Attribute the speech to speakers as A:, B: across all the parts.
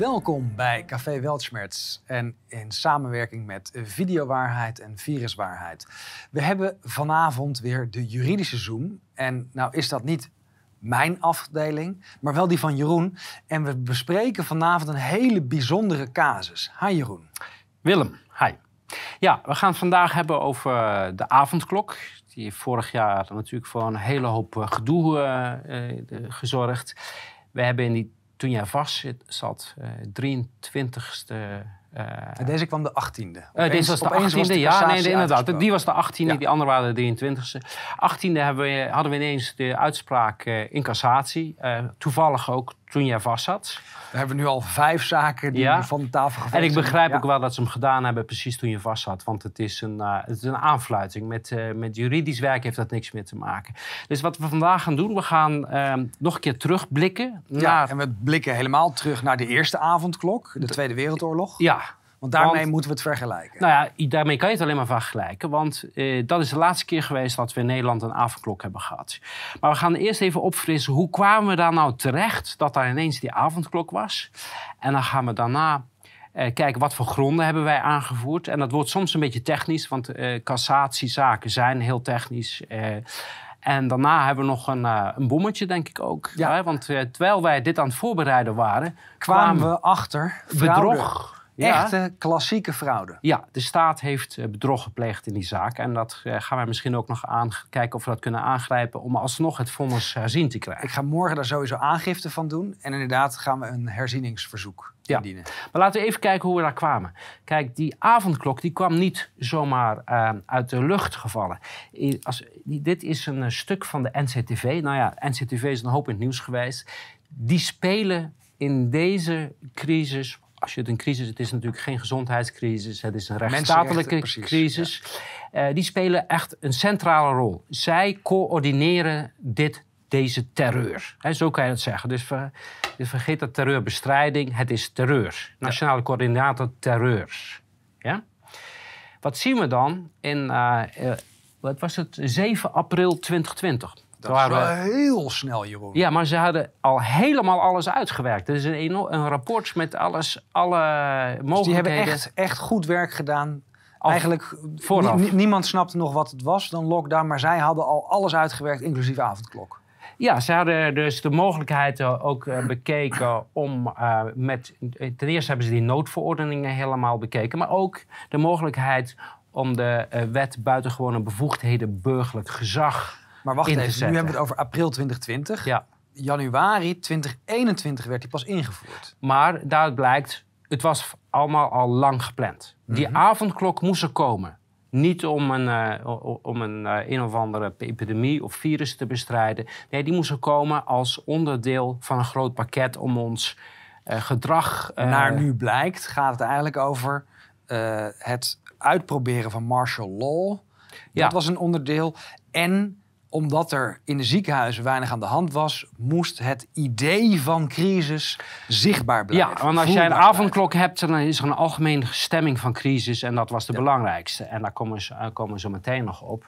A: Welkom bij Café Weltschmerz en in samenwerking met Videowaarheid en Viruswaarheid. We hebben vanavond weer de juridische Zoom. En nou is dat niet mijn afdeling, maar wel die van Jeroen. En we bespreken vanavond een hele bijzondere casus. Hi Jeroen.
B: Willem, hi. Ja, we gaan het vandaag hebben over de avondklok. Die vorig jaar natuurlijk voor een hele hoop eh, gedoe uh, uh, gezorgd. We hebben in die, toen jij vast zat, 23ste
A: uh, deze kwam de 18e.
B: Uh, deze was de 18e, ja, nee, inderdaad. Die was de 18e, ja. die andere waren de 23e. 18e hebben we, hadden we ineens de uitspraak in cassatie. toevallig ook toen jij vast zat.
A: We hebben nu al vijf zaken die ja. van de tafel
B: gevallen En ik begrijp ook wel dat ze hem gedaan hebben precies toen je vast zat. Want het is een, het is een aanfluiting. Met, met juridisch werk heeft dat niks meer te maken. Dus wat we vandaag gaan doen, we gaan ehm, nog een keer terugblikken.
A: Naar... Ja, en we blikken helemaal terug naar de eerste avondklok, de Tweede Wereldoorlog.
B: Ja,
A: want daarmee moeten we het vergelijken.
B: Nou ja, daarmee kan je het alleen maar vergelijken. Want eh, dat is de laatste keer geweest dat we in Nederland een avondklok hebben gehad. Maar we gaan eerst even opfrissen. Hoe kwamen we daar nou terecht dat daar ineens die avondklok was? En dan gaan we daarna eh, kijken wat voor gronden hebben wij aangevoerd. En dat wordt soms een beetje technisch, want eh, cassatiezaken zijn heel technisch. Eh, en daarna hebben we nog een, uh, een bommetje, denk ik ook. Ja. Want uh, terwijl wij dit aan het voorbereiden waren...
A: Kwamen, kwamen we achter bedrog Echte klassieke fraude.
B: Ja, de staat heeft eh, bedrog gepleegd in die zaak. En dat eh, gaan wij misschien ook nog aan kijken of we dat kunnen aangrijpen om alsnog het vonnis herzien te krijgen.
A: Ik ga morgen daar sowieso aangifte van doen. En inderdaad gaan we een herzieningsverzoek ja. indienen.
B: Maar laten we even kijken hoe we daar kwamen. Kijk, die avondklok die kwam niet zomaar uh, uit de lucht gevallen. Als, dit is een stuk van de NCTV. Nou ja, NCTV is een hoop in het nieuws geweest. Die spelen in deze crisis als je het een crisis, het is natuurlijk geen gezondheidscrisis, het is een rechtsstatelijke crisis. Uh, die spelen echt een centrale rol. Zij coördineren dit, deze terreur. zo kan je het zeggen. Dus, ver, dus vergeet dat terreurbestrijding, het is terreur. Nationale coördinator terreur. Ja? Wat zien we dan in, uh, uh, wat was het, 7 april 2020?
A: Dat is wel heel snel, Jeroen.
B: Ja, maar ze hadden al helemaal alles uitgewerkt. Er is een, een rapport met alles, alle mogelijkheden. Dus
A: die hebben echt, echt goed werk gedaan. Eigenlijk, niemand snapte nog wat het was, dan lockdown. Maar zij hadden al alles uitgewerkt, inclusief avondklok.
B: Ja, ze hadden dus de mogelijkheid ook eh, bekeken om uh, met... Ten eerste hebben ze die noodverordeningen helemaal bekeken. Maar ook de mogelijkheid om de uh, wet buitengewone bevoegdheden burgerlijk gezag
A: maar wacht even, nu hebben we het over april 2020. Ja. Januari 2021 werd die pas ingevoerd.
B: Maar daaruit blijkt, het was allemaal al lang gepland. Die mhm. avondklok moest er komen. Niet om een, uh, om een uh, een of andere epidemie of virus te bestrijden. Nee, die moest er komen als onderdeel van een groot pakket om ons uh, gedrag.
A: Naar nu blijkt, gaat het eigenlijk over het uitproberen van martial law. Ja. Dat was een onderdeel. En omdat er in de ziekenhuizen weinig aan de hand was, moest het idee van crisis zichtbaar blijven.
B: Ja, want als jij een avondklok hebt, dan is er een algemene stemming van crisis. En dat was de belangrijkste. En daar komen we, komen we zo meteen nog op.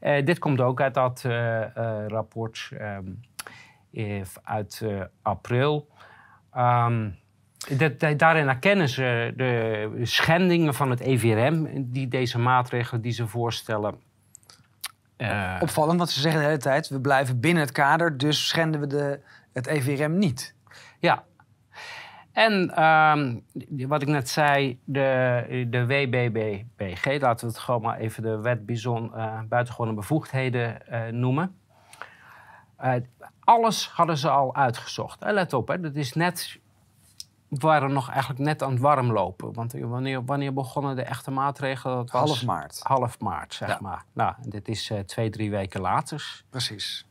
B: Uh, dit komt ook uit dat uh, uh, rapport ehm, uit april. Um, daarin erkennen ze de schendingen van het EVRM, die deze maatregelen die ze voorstellen
A: uh, Opvallend, want ze zeggen de hele tijd: we blijven binnen het kader, dus schenden we de, het EVRM niet.
B: Ja. En uh, wat ik net zei, de, de WBBG, laten we het gewoon maar even de Wet bijzon, uh, Buitengewone Bevoegdheden uh, noemen. alles hadden ze al uitgezocht. let op, hè, dat is net waren nog eigenlijk net aan het warm lopen. Want wanneer, wanneer begonnen de echte maatregelen?
A: Dat was half maart.
B: Half maart, zeg maar. Nou, dit is uh, twee, drie weken later.
A: Precies.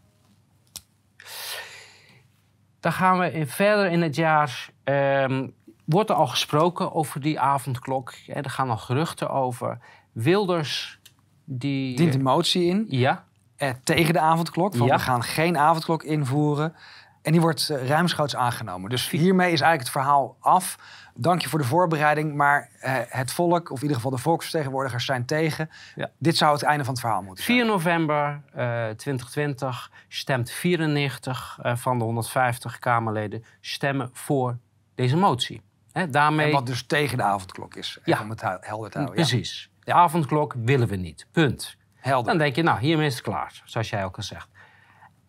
B: Dan gaan we in, verder in het jaar. Um, wordt er al gesproken over die avondklok? er gaan al geruchten over. Wilders die.
A: Dient een motie in?
B: Ja.
A: Eh, tegen de avondklok. Van we gaan geen avondklok invoeren. En die wordt uh, ruimschoots aangenomen. Dus hiermee is eigenlijk het verhaal af. Dank je voor de voorbereiding, maar uh, het volk, of in ieder geval de volksvertegenwoordigers, zijn tegen. Ja. Dit zou het einde van het verhaal moeten
B: zijn. 4 november uh, eh, 2020 stemt 94 van de 150 Kamerleden stemmen voor deze motie. Daarmee...
A: En wat dus tegen de avondklok is.
B: Ja.
A: om het helder te houden. Ja.
B: Precies. De avondklok willen we niet. Punt.
A: Helder.
B: Dan denk je, nou, hiermee is het klaar, zoals jij ook al zegt.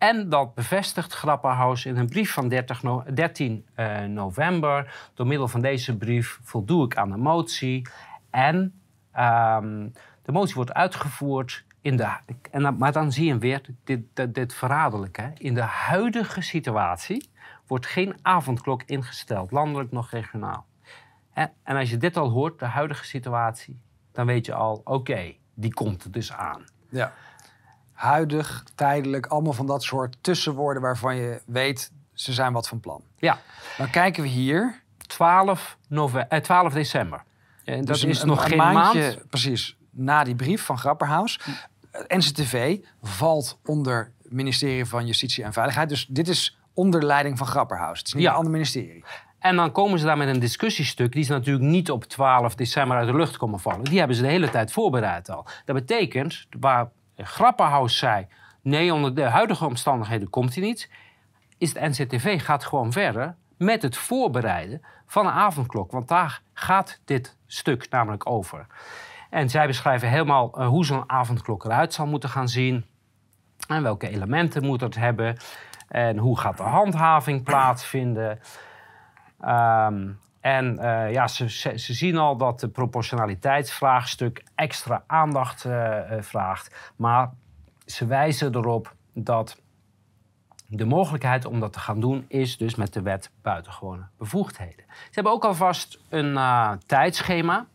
B: En dat bevestigt Grapperhaus in een brief van 30 no- 13 eh, november. Door middel van deze brief voldoe ik aan de motie. En ehm, de motie wordt uitgevoerd in de... En maar dan zie je weer, dit, dit, dit verraderlijke. In de huidige situatie wordt geen avondklok ingesteld, landelijk nog regionaal. En, en als je dit al hoort, de huidige situatie, dan weet je al, oké, die komt er dus aan.
A: Ja. Huidig, tijdelijk, allemaal van dat soort tussenwoorden waarvan je weet, ze zijn wat van plan.
B: Ja,
A: Dan kijken we hier.
B: 12, nove- eh, 12 december. En dat
A: Dus een-
B: is nog
A: een
B: geen
A: maandje,
B: maand.
A: Precies, na die brief van Grapperhaus. Eh, NCTV valt onder het ministerie van Justitie en Veiligheid. Dus dit is onder leiding van Grapperhaus. Het is niet
B: Ja.
A: een ander ministerie.
B: En dan komen ze daar met een discussiestuk. Die is natuurlijk niet op 12 december uit de lucht komen vallen. Die hebben ze de hele tijd voorbereid al. Dat betekent, waar Grapperhaus zei... nee, onder de huidige omstandigheden komt hij niet... is het NCTV gaat gewoon verder met het voorbereiden van een avondklok. Want daar gaat dit stuk namelijk over. En zij beschrijven helemaal eh, hoe zo'n avondklok eruit zal moeten gaan zien... En welke elementen moet het hebben? En hoe gaat de handhaving plaatsvinden? Ehm, en eh, ja, ze, ze, zien al dat de proportionaliteitsvraagstuk extra aandacht eh, eh, vraagt. Maar ze wijzen erop dat de mogelijkheid om dat te gaan doen is dus met de wet buitengewone bevoegdheden. Ze hebben ook alvast een tijdschema.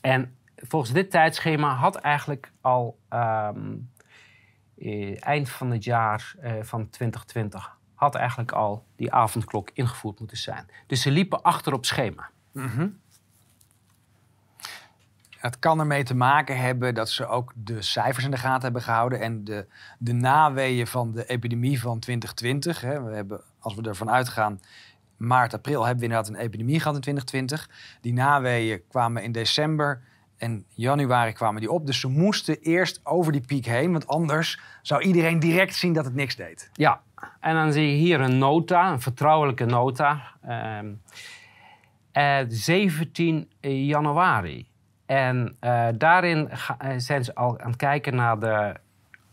B: En volgens dit tijdschema had eigenlijk al eh, eind van het jaar van 2020 had eigenlijk al die avondklok ingevoerd moeten zijn. Dus ze liepen achter op schema.
A: Het kan ermee te maken hebben dat ze ook de cijfers in de gaten hebben gehouden en de, de naweeën van de epidemie van 2020. Hè. We hebben, als we ervan uitgaan, maart, april hebben we inderdaad een epidemie gehad in 2020. Die naweeën kwamen in december en januari kwamen die op. Dus ze moesten eerst over die piek heen, want anders zou iedereen direct zien dat het niks deed.
B: Ja, en dan zie je hier een nota, een vertrouwelijke nota. ehm, eh, 17 januari. En eh, daarin eh, zijn ze al aan het kijken naar de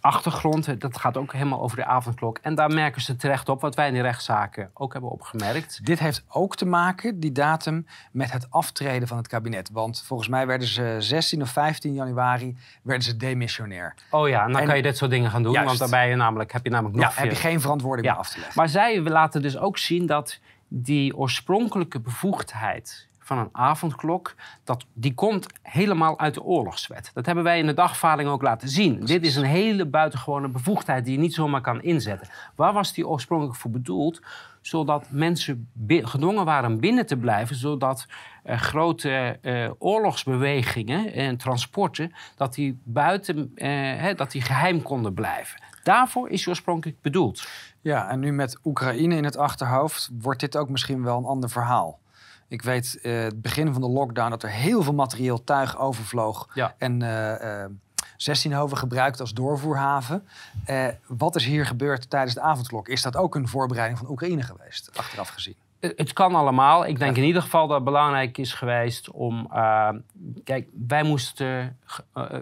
B: achtergrond. Dat gaat ook helemaal over de avondklok. En daar merken ze terecht op, wat wij in de rechtszaken ook hebben opgemerkt.
A: Dit heeft ook te maken, die datum, met het aftreden van het kabinet. Want volgens mij werden ze 16 of 15 januari werden ze demissionair.
B: Oh ja, en dan
A: En-
B: kan je dit soort dingen gaan doen.
A: Juist.
B: Want daarbij namelijk, heb je namelijk nog
A: Ja, heb je geen verantwoording
B: Ja,
A: meer af te leggen.
B: Maar zij laten dus ook zien dat die oorspronkelijke bevoegdheid van een avondklok, dat, die komt helemaal uit de oorlogswet. Dat hebben wij in de dagvaarding ook laten zien. Dit is een hele buitengewone bevoegdheid die je niet zomaar kan inzetten. Waar was die oorspronkelijk voor bedoeld? Zodat mensen gedwongen waren binnen te blijven, zodat eh, grote eh, oorlogsbewegingen en transporten, dat die buiten, eh, hè, dat die geheim konden blijven. Daarvoor is die oorspronkelijk bedoeld.
A: Ja, en nu met Oekraïne in het achterhoofd wordt dit ook misschien wel een ander verhaal. Ik weet eh, het begin van de lockdown dat er heel veel materieel tuig overvloog
B: Ja.
A: en eh eh 16hoven gebruikt als doorvoerhaven. Wat is hier gebeurd tijdens de avondklok? Is dat ook een voorbereiding van Oekraïne geweest, achteraf gezien?
B: Het kan allemaal. Ik denk in ieder geval dat het belangrijk is geweest om. kijk, wij moesten,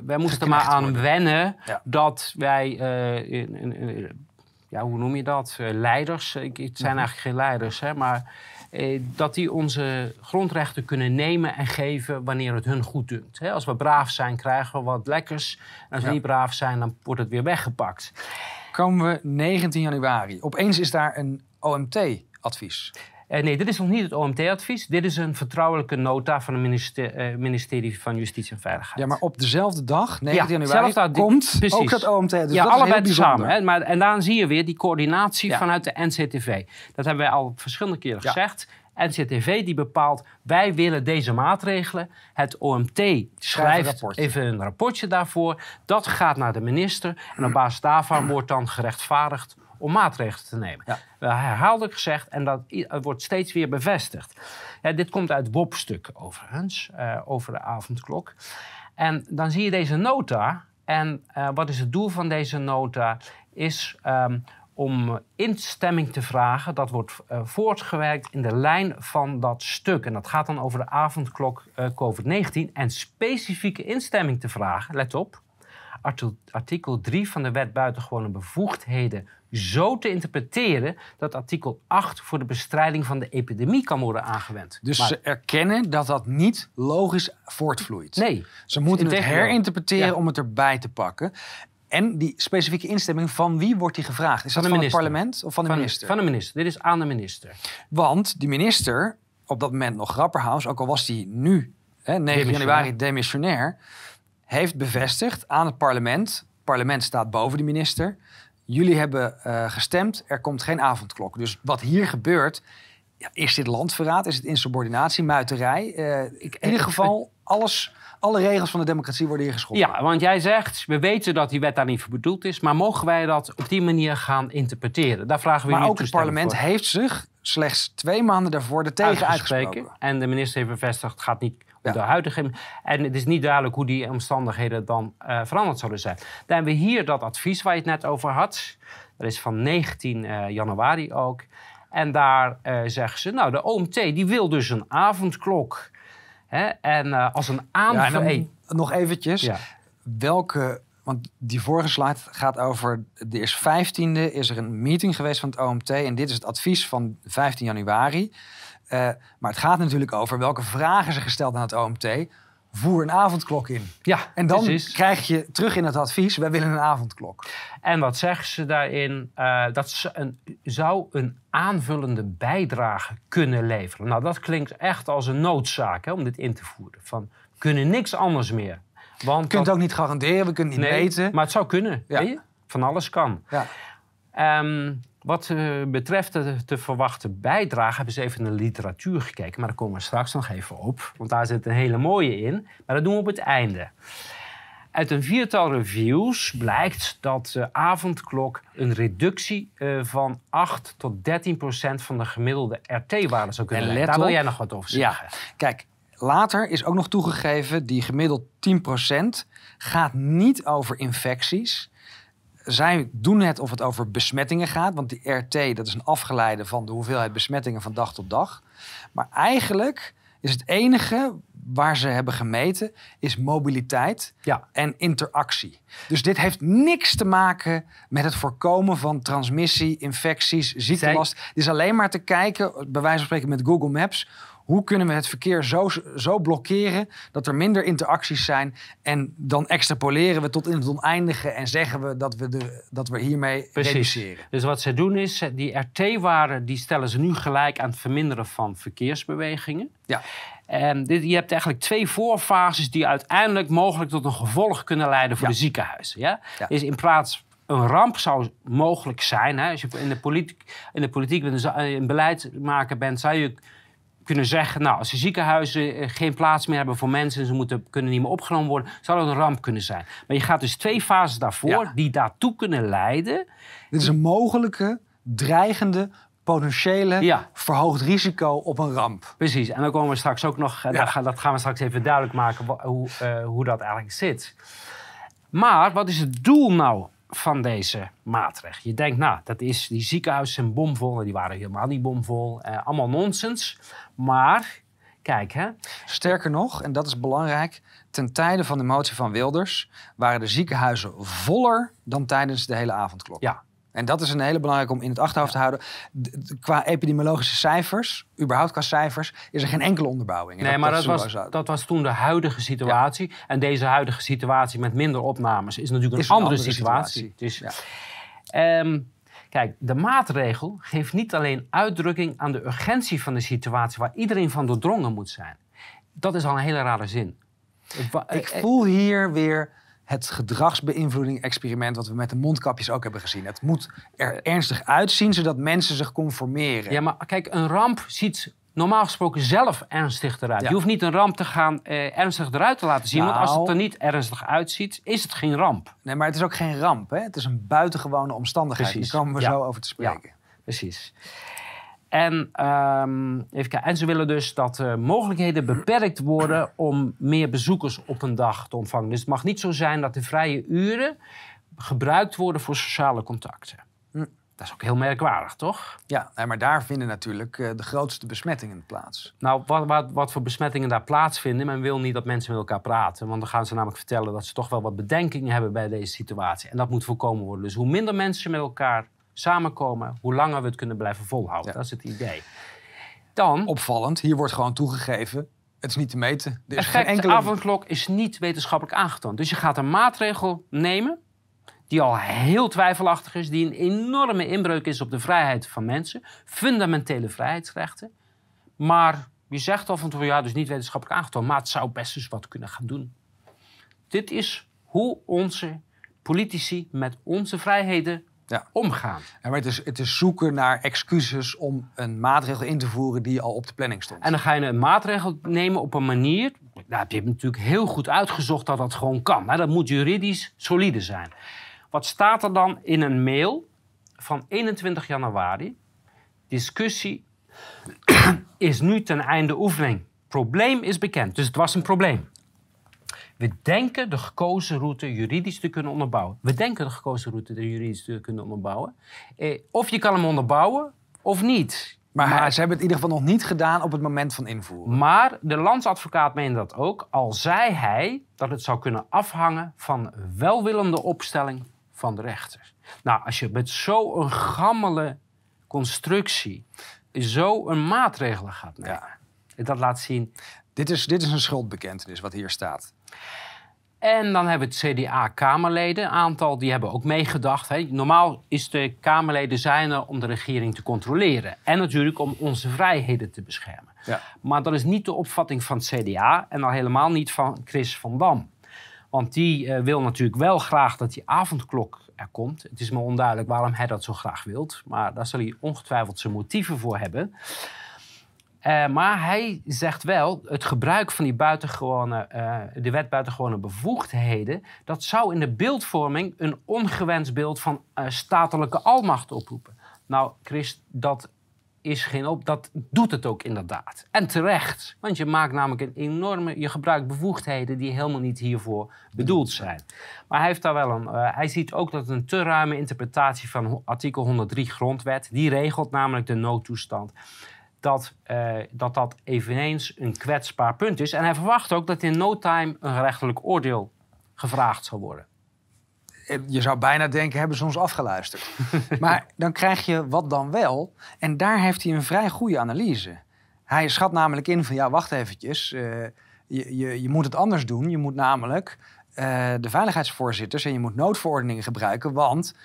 B: wij moesten er maar aan
A: worden.
B: wennen
A: Ja.
B: dat wij. in, in- in- ja, hoe noem je dat? Leiders. Ik, het zijn
A: Mhm.
B: eigenlijk geen leiders, hè, maar. Eh, dat die onze grondrechten kunnen nemen en geven wanneer het hun goed dunkt. Als we braaf zijn, krijgen we wat lekkers. En als we
A: Ja.
B: niet braaf zijn, dan wordt het weer weggepakt.
A: Komen we 19 januari. Opeens is daar een OMT-advies.
B: Eh, nee, dit is nog niet het OMT-advies. Dit is een vertrouwelijke nota van het minister- eh, ministerie van Justitie en Veiligheid.
A: Ja, maar op dezelfde dag, 19
B: Ja,
A: januari,
B: dag,
A: komt
B: precies.
A: ook dat OMT. Dus
B: ja,
A: dat
B: allebei samen. Hè? Maar, en dan zie je weer die coördinatie
A: Ja.
B: vanuit de NCTV. Dat hebben wij al verschillende keren
A: Ja.
B: gezegd. NCTV die bepaalt, wij willen deze maatregelen. Het OMT schrijft even een rapportje daarvoor. Dat gaat naar de minister. En op basis daarvan wordt dan gerechtvaardigd om maatregelen te nemen.
A: Ja.
B: Herhaaldelijk gezegd en dat wordt steeds weer bevestigd. Ja, dit komt uit WOP-stuk overigens, eh, over de avondklok. En dan zie je deze nota. En eh, wat is het doel van deze nota? Is ehm, om eh, instemming te vragen. Dat wordt uh, voortgewerkt in de lijn van dat stuk. En dat gaat dan over de avondklok uh, COVID-19. En specifieke instemming te vragen, let op, artikel 3 van de wet buitengewone bevoegdheden zo te interpreteren dat artikel 8 voor de bestrijding van de epidemie kan worden aangewend.
A: Dus ze erkennen dat dat niet logisch voortvloeit.
B: Nee.
A: Ze moeten het herinterpreteren om het erbij te pakken. En die specifieke instemming, van wie wordt die gevraagd? Is
B: van
A: dat
B: van
A: het parlement of van de minister?
B: Van de minister. Dit is aan de minister.
A: Want die minister, op dat moment nog Grapperhaus, ook al was die nu, hè, 9 januari, demissionair, heeft bevestigd aan het parlement. Het parlement staat boven de minister. Jullie hebben uh, gestemd, er komt geen avondklok. Dus wat hier gebeurt, ja, is dit landverraad? Is het insubordinatie, muiterij? Uh, ik, in ieder geval, alles alle regels van de democratie worden hier geschonden.
B: Ja, want jij zegt, we weten dat die wet daar niet voor bedoeld is, maar mogen wij dat op die manier gaan interpreteren? Daar vragen we
A: maar ook het parlement heeft zich slechts twee maanden daarvoor er tegen uitgesproken.
B: En de minister heeft bevestigd, het gaat niet ja. de huidige... En het is niet duidelijk hoe die omstandigheden dan uh, veranderd zouden zijn. Dan hebben we hier dat advies waar je het net over had. Dat is van 19 uh, eh, januari ook. En daar uh, zeggen ze, nou, de OMT die wil dus een avondklok. Hè? En als een aanvulling...
A: Ja, nog eventjes. Welke... Want die vorige slide gaat over... De is 15e is er een meeting geweest van het OMT. En dit is het advies van 15 januari. Uh, maar het gaat natuurlijk over welke vragen ze gesteld aan het OMT. Voer een avondklok in.
B: Ja,
A: en dan
B: precies.
A: krijg je terug in het advies: wij willen een avondklok.
B: En wat zeggen ze daarin? Uh, dat ze een, zou een aanvullende bijdrage kunnen leveren. Nou, dat klinkt echt als een noodzaak hè, om dit in te voeren. Van, we kunnen niks anders meer.
A: Want je kunt het ook niet garanderen, we kunnen niet
B: nee,
A: meten.
B: Maar het zou kunnen. Ja. Weet je? Van alles kan.
A: Ja.
B: Um, wat uh, betreft de te verwachte bijdrage hebben ze even naar de literatuur gekeken. Maar daar komen we straks nog even op. Want daar zit een hele mooie in. Maar dat doen we op het einde. Uit een viertal reviews blijkt dat de avondklok een reductie uh, van 8 tot 13 procent van de gemiddelde RT-waarde zou kunnen leiden. Daar wil jij nog wat over zeggen.
A: Ja, kijk, later is ook nog toegegeven, die gemiddeld 10 procent gaat niet over infecties zij doen het of het over besmettingen gaat. Want die RT, dat is een afgeleide van de hoeveelheid besmettingen van dag tot dag. Maar eigenlijk is het enige waar ze hebben gemeten, is mobiliteit
B: ja.
A: en interactie. Dus dit heeft niks te maken met het voorkomen van transmissie, infecties, ziektelast. Zij... Het is alleen maar te kijken, bij wijze van spreken met Google Maps, hoe kunnen we het verkeer zo, zo blokkeren dat er minder interacties zijn? En dan extrapoleren we tot in het oneindige en zeggen we dat we, de, dat we hiermee Precies. reduceren.
B: Dus wat ze doen is, die RT-waarden die stellen ze nu gelijk aan het verminderen van verkeersbewegingen.
A: Ja.
B: En dit, je hebt eigenlijk twee voorfases die uiteindelijk mogelijk tot een gevolg kunnen leiden voor ja. de ziekenhuizen. Ja? ja? Dus in plaats een ramp zou mogelijk zijn. Hè? Als je in de politiek, in de politiek een beleid maken bent, zou je kunnen zeggen, nou, als de ziekenhuizen eh, geen plaats meer hebben voor mensen en ze moeten, kunnen niet meer opgenomen worden, zou dat een ramp kunnen zijn. Maar je gaat dus twee fases daarvoor die daartoe kunnen leiden.
A: Dit is een mogelijke, dreigende, potentiële ja. verhoogd risico op een ramp.
B: Precies, en dan komen we straks ook nog, eh, ja. dat gaan we straks even duidelijk maken hoe, uh, hoe dat eigenlijk zit. Maar wat is het doel nou van deze maatregel. Je denkt, nou, dat is, die ziekenhuizen zijn bomvol. En die waren helemaal niet bomvol. Eh, allemaal nonsens. Maar, kijk hè.
A: Sterker nog, en dat is belangrijk... ten tijde van de motie van Wilders... waren de ziekenhuizen voller dan tijdens de hele avondklok.
B: Ja,
A: en dat is een hele belangrijke om in het achterhoofd te houden. qua epidemiologische cijfers, überhaupt qua cijfers, is er geen enkele onderbouwing.
B: Nee, dat, maar dat, was, dat was toen de huidige situatie. En deze huidige situatie met minder opnames is natuurlijk een, andere, situatie. Dus, um, kijk, de maatregel geeft niet alleen uitdrukking aan de urgentie van de situatie waar iedereen van doordrongen moet zijn. Dat is al een hele rare zin.
A: Ik voel hier weer het gedragsbeïnvloeding-experiment wat we met de mondkapjes ook hebben gezien. Het moet er ernstig uitzien, zodat mensen zich conformeren.
B: Ja, maar kijk, een ramp ziet normaal gesproken zelf ernstig eruit. Je hoeft niet een ramp te gaan eh, ernstig eruit te laten zien. Want als het er nou. niet ernstig uitziet, is het geen ramp.
A: Nee, maar het is ook geen ramp. Hè? Het is een buitengewone omstandigheid. Precies. Daar komen we zo over te spreken. Ja,
B: precies. En, um, even kijken. en ze willen dus dat de mogelijkheden beperkt worden om meer bezoekers op een dag te ontvangen. Dus het mag niet zo zijn dat de vrije uren gebruikt worden voor sociale contacten. Hm. Dat is ook heel merkwaardig, toch?
A: Ja, maar daar vinden natuurlijk eh, de grootste besmettingen plaats.
B: Nou, wat, wat, wat voor besmettingen daar plaatsvinden, men wil niet dat mensen met elkaar praten. Want dan gaan ze namelijk vertellen dat ze toch wel wat bedenkingen hebben bij deze situatie. En dat moet voorkomen worden. Dus hoe minder mensen met elkaar samenkomen, hoe langer we het kunnen blijven volhouden.
A: Ja.
B: Dat is het idee. Dan,
A: Opvallend, hier wordt gewoon toegegeven, het is niet te meten. Er is geen
B: effect,
A: enkele...
B: de avondklok is niet wetenschappelijk aangetoond. Dus je gaat een maatregel nemen die al heel twijfelachtig is, die een enorme inbreuk is op de vrijheid van mensen, fundamentele vrijheidsrechten. Maar je zegt al van tevoren, ja, dus niet wetenschappelijk aangetoond, maar het zou best eens wat kunnen gaan doen. Dit is hoe onze politici met onze vrijheden
A: Ja.
B: omgaan.
A: Ja, maar het, is, het is zoeken naar excuses om een maatregel in te voeren die al op de planning stond.
B: En dan ga je een maatregel nemen op een manier. Nou, je hebt natuurlijk heel goed uitgezocht dat dat gewoon kan. Maar dat moet juridisch solide zijn. Wat staat er dan in een mail van 21 januari? Discussie is nu ten einde oefening. Probleem is bekend, dus het was een probleem. We denken de gekozen route juridisch te kunnen onderbouwen. We denken de gekozen route juridisch te kunnen onderbouwen. Eh, of je kan hem onderbouwen of niet.
A: maar ze hebben het in ieder geval nog niet gedaan op het moment van invoeren.
B: Maar de landsadvocaat meende dat ook, al zei hij dat het zou kunnen afhangen van welwillende opstelling van de rechter. Nou, als je met zo'n gammele constructie zo'n maatregelen gaat nemen, dat laat zien.
A: Dit is, dit is een schuldbekentenis wat hier staat.
B: En dan hebben we het CDA-Kamerleden, een aantal die hebben ook meegedacht. Hè. Normaal is de Kamerleden zijn er om de regering te controleren. En natuurlijk om onze vrijheden te beschermen.
A: Ja.
B: Maar dat is niet de opvatting van het CDA en al helemaal niet van Chris van Dam. Want die eh, wil natuurlijk wel graag dat die avondklok er komt. Het is me onduidelijk waarom hij dat zo graag wilt. Maar daar zal hij ongetwijfeld zijn motieven voor hebben. Eh, maar hij zegt wel, het gebruik van die buitengewone, eh, de wet buitengewone bevoegdheden, dat zou in de beeldvorming een ongewenst beeld van eh, statelijke almacht oproepen. Nou, Chris, dat is geen op, dat doet het ook inderdaad. En terecht, want je maakt namelijk een enorme, je gebruikt bevoegdheden die helemaal niet hiervoor bedoeld zijn. Maar hij heeft daar wel een, hij ziet ook dat een te ruime interpretatie van artikel 103 grondwet, die regelt namelijk de noodtoestand dat, eh, dat dat eveneens een kwetsbaar punt is. En hij verwacht ook dat in no time een gerechtelijk oordeel gevraagd zal worden.
A: Eh, Je zou bijna denken, hebben ze ons afgeluisterd. maar dan krijg je wat dan wel. En daar heeft hij een vrij goede analyse. Hij schat namelijk in van, ja, wacht eventjes. eh, je, je, je moet het anders doen. Je moet namelijk de veiligheidsvoorzitters en je moet noodverordeningen gebruiken. Want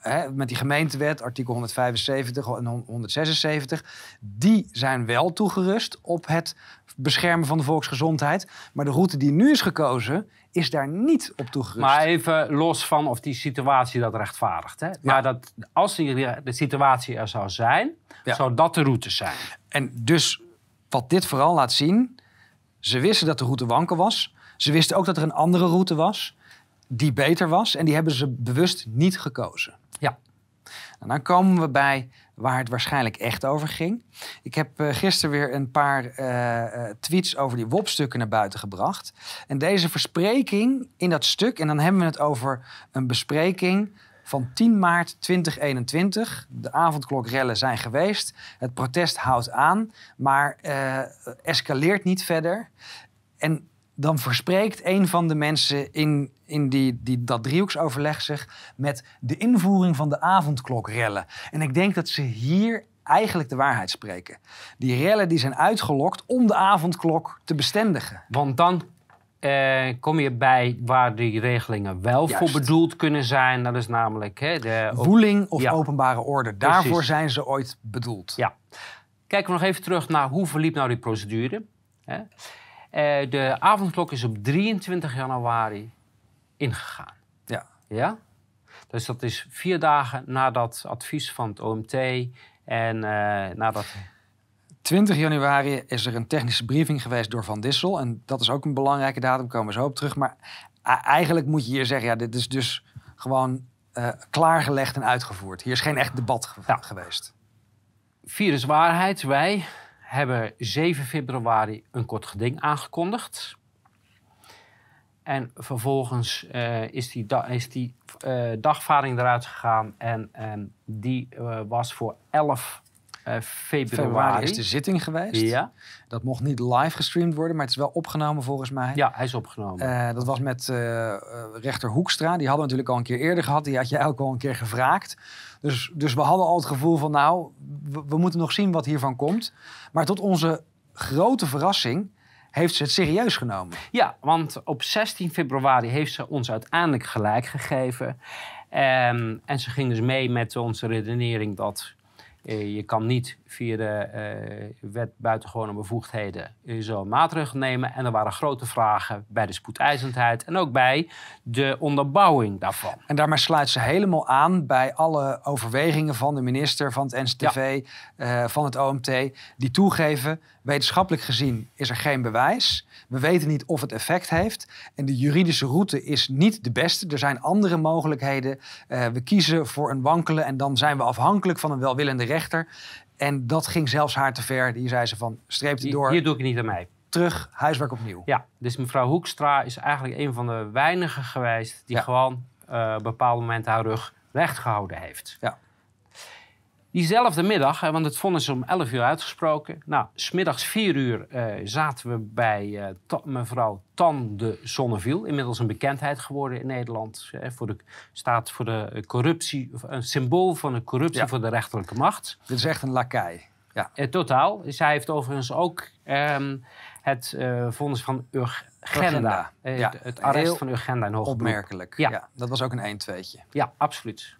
A: hè, met die gemeentewet, artikel 175 en 176... die zijn wel toegerust op het beschermen van de volksgezondheid. Maar de route die nu is gekozen, is daar niet op toegerust.
B: Maar even los van of die situatie dat rechtvaardigt. Hè? Maar dat, als die, de situatie er zou zijn,
A: Ja.
B: zou dat de route zijn.
A: En dus wat dit vooral laat zien, ze wisten dat de route wankel was. Ze wisten ook dat er een andere route was die beter was. En die hebben ze bewust niet gekozen.
B: Ja.
A: Dan komen we bij waar het waarschijnlijk echt over ging. Ik heb uh, gisteren weer een paar uh, uh, tweets over die WOP-stukken naar buiten gebracht. En deze verspreking in dat stuk, en dan hebben we het over een bespreking van 10 maart 2021. De avondklokrellen zijn geweest. Het protest houdt aan, maar escaleert niet verder. En dan verspreekt een van de mensen in, in die, die, dat driehoeksoverleg zich met de invoering van de avondklokrellen. En ik denk dat ze hier eigenlijk de waarheid spreken. Die rellen die zijn uitgelokt om de avondklok te bestendigen.
B: Want dan eh, kom je bij waar die regelingen wel
A: Juist.
B: voor bedoeld kunnen zijn. Dat is namelijk hè, de
A: Woeling of
B: Ja.
A: openbare orde. Daarvoor
B: Precies.
A: zijn ze ooit bedoeld.
B: Ja. Kijken we nog even terug naar hoe verliep nou die procedure. Hè? Eh, de avondklok is op 23 januari ingegaan.
A: Ja.
B: Ja? Dus dat is vier dagen na dat advies van het OMT en eh nadat...
A: 20 januari is er een technische briefing geweest door Van Dissel. En dat is ook een belangrijke datum, komen we zo op terug. Maar eigenlijk moet je hier zeggen, ja, dit is dus gewoon eh, klaargelegd en uitgevoerd. Hier is geen echt debat ge-
B: Ja.
A: geweest.
B: Viruswaarheid, wij hebben 7 februari een kort geding aangekondigd. En vervolgens eh, is die, da- is die eh, dagvaarding eruit gegaan. En, en die eh, was voor 11 eh, februari.
A: Februari is de zitting geweest.
B: ja?
A: Dat mocht niet live gestreamd worden, maar het is wel opgenomen volgens mij.
B: ja, hij is opgenomen.
A: Dat was met rechter Hoekstra. Die hadden we natuurlijk al een keer eerder gehad. Die had je ook al een keer gevraagd. Dus, dus we hadden al het gevoel van, nou, we, moeten nog zien wat hiervan komt. Maar tot onze grote verrassing heeft ze het serieus genomen.
B: Ja, want op 16 februari heeft ze ons uiteindelijk gelijk gegeven. En, en ze ging dus mee met onze redenering dat eh, je kan niet via de eh, wet buitengewone bevoegdheden eh, zo'n maatregel nemen. En er waren grote vragen bij de spoedeisendheid en ook bij de onderbouwing daarvan.
A: En daarmee sluit ze helemaal aan bij alle overwegingen van de minister, van het NCTV, eh, van het OMT, die toegeven, wetenschappelijk gezien is er geen bewijs. We weten niet of het effect heeft. En de juridische route is niet de beste. Er zijn andere mogelijkheden. Eh, we kiezen voor een wankele en dan zijn we afhankelijk van een welwillende rechter. En dat ging zelfs haar te ver. Die zei ze van, streep het
B: Hier,
A: door,
B: hier doe ik niet aan mee.
A: terug, huiswerk opnieuw.
B: Ja, dus mevrouw Hoekstra is eigenlijk een van de weinigen geweest die
A: Ja.
B: gewoon op bepaalde momenten haar rug recht gehouden heeft.
A: Ja.
B: Diezelfde middag, want het vonnis is om 11 uur uitgesproken. Nou, smiddags 4 uur eh, zaten we bij eh, Ta- mevrouw Tan de Zonneviel. Inmiddels een bekendheid geworden in Nederland. Voor de, staat voor de corruptie, een symbool van de corruptie
A: Ja.
B: voor de rechterlijke macht.
A: Dit is echt een lakai. Ja.
B: Eh, totaal. Zij heeft overigens ook ehm, het vonnis van Urgenda.
A: Urgenda, ja.
B: het- Het arrest
A: Heel
B: van Urgenda in beroep.
A: Opmerkelijk.
B: Ja.
A: Ja. dat was ook een 1-2'tje.
B: Ja, absoluut.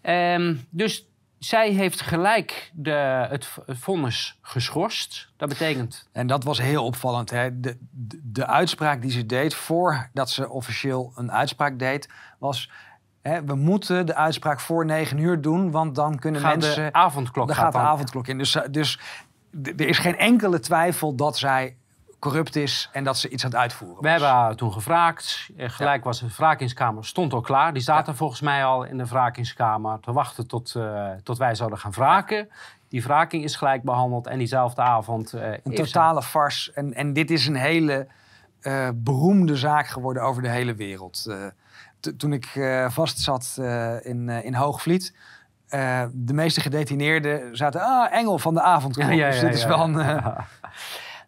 B: Ehm, dus zij heeft gelijk de, het, vonnis geschorst. Dat betekent...
A: En dat was heel opvallend. Hè? De, de, de uitspraak die ze deed voordat ze officieel een uitspraak deed, was: hè, we moeten de uitspraak voor 9 uur doen, want dan kunnen
B: Gaat
A: mensen.
B: de avondklok
A: dan
B: gaat
A: de avondklok in. Dus, dus er is geen enkele twijfel dat zij corrupt is en dat ze iets aan het uitvoeren
B: We hebben toen gevraagd. Eh, Gelijk was de wrakingskamer stond al klaar. Die zaten volgens mij al in de wrakingskamer te wachten tot, eh, tot wij zouden gaan wraken. Die wraking is gelijk behandeld en diezelfde avond... eh,
A: Een totale farce. En, en dit is een hele beroemde zaak geworden over de hele wereld. Toen ik vastzat eh, in, in Hoogvliet. de meeste gedetineerden zaten, ah, engel van de avondklok. dus dit is wel een...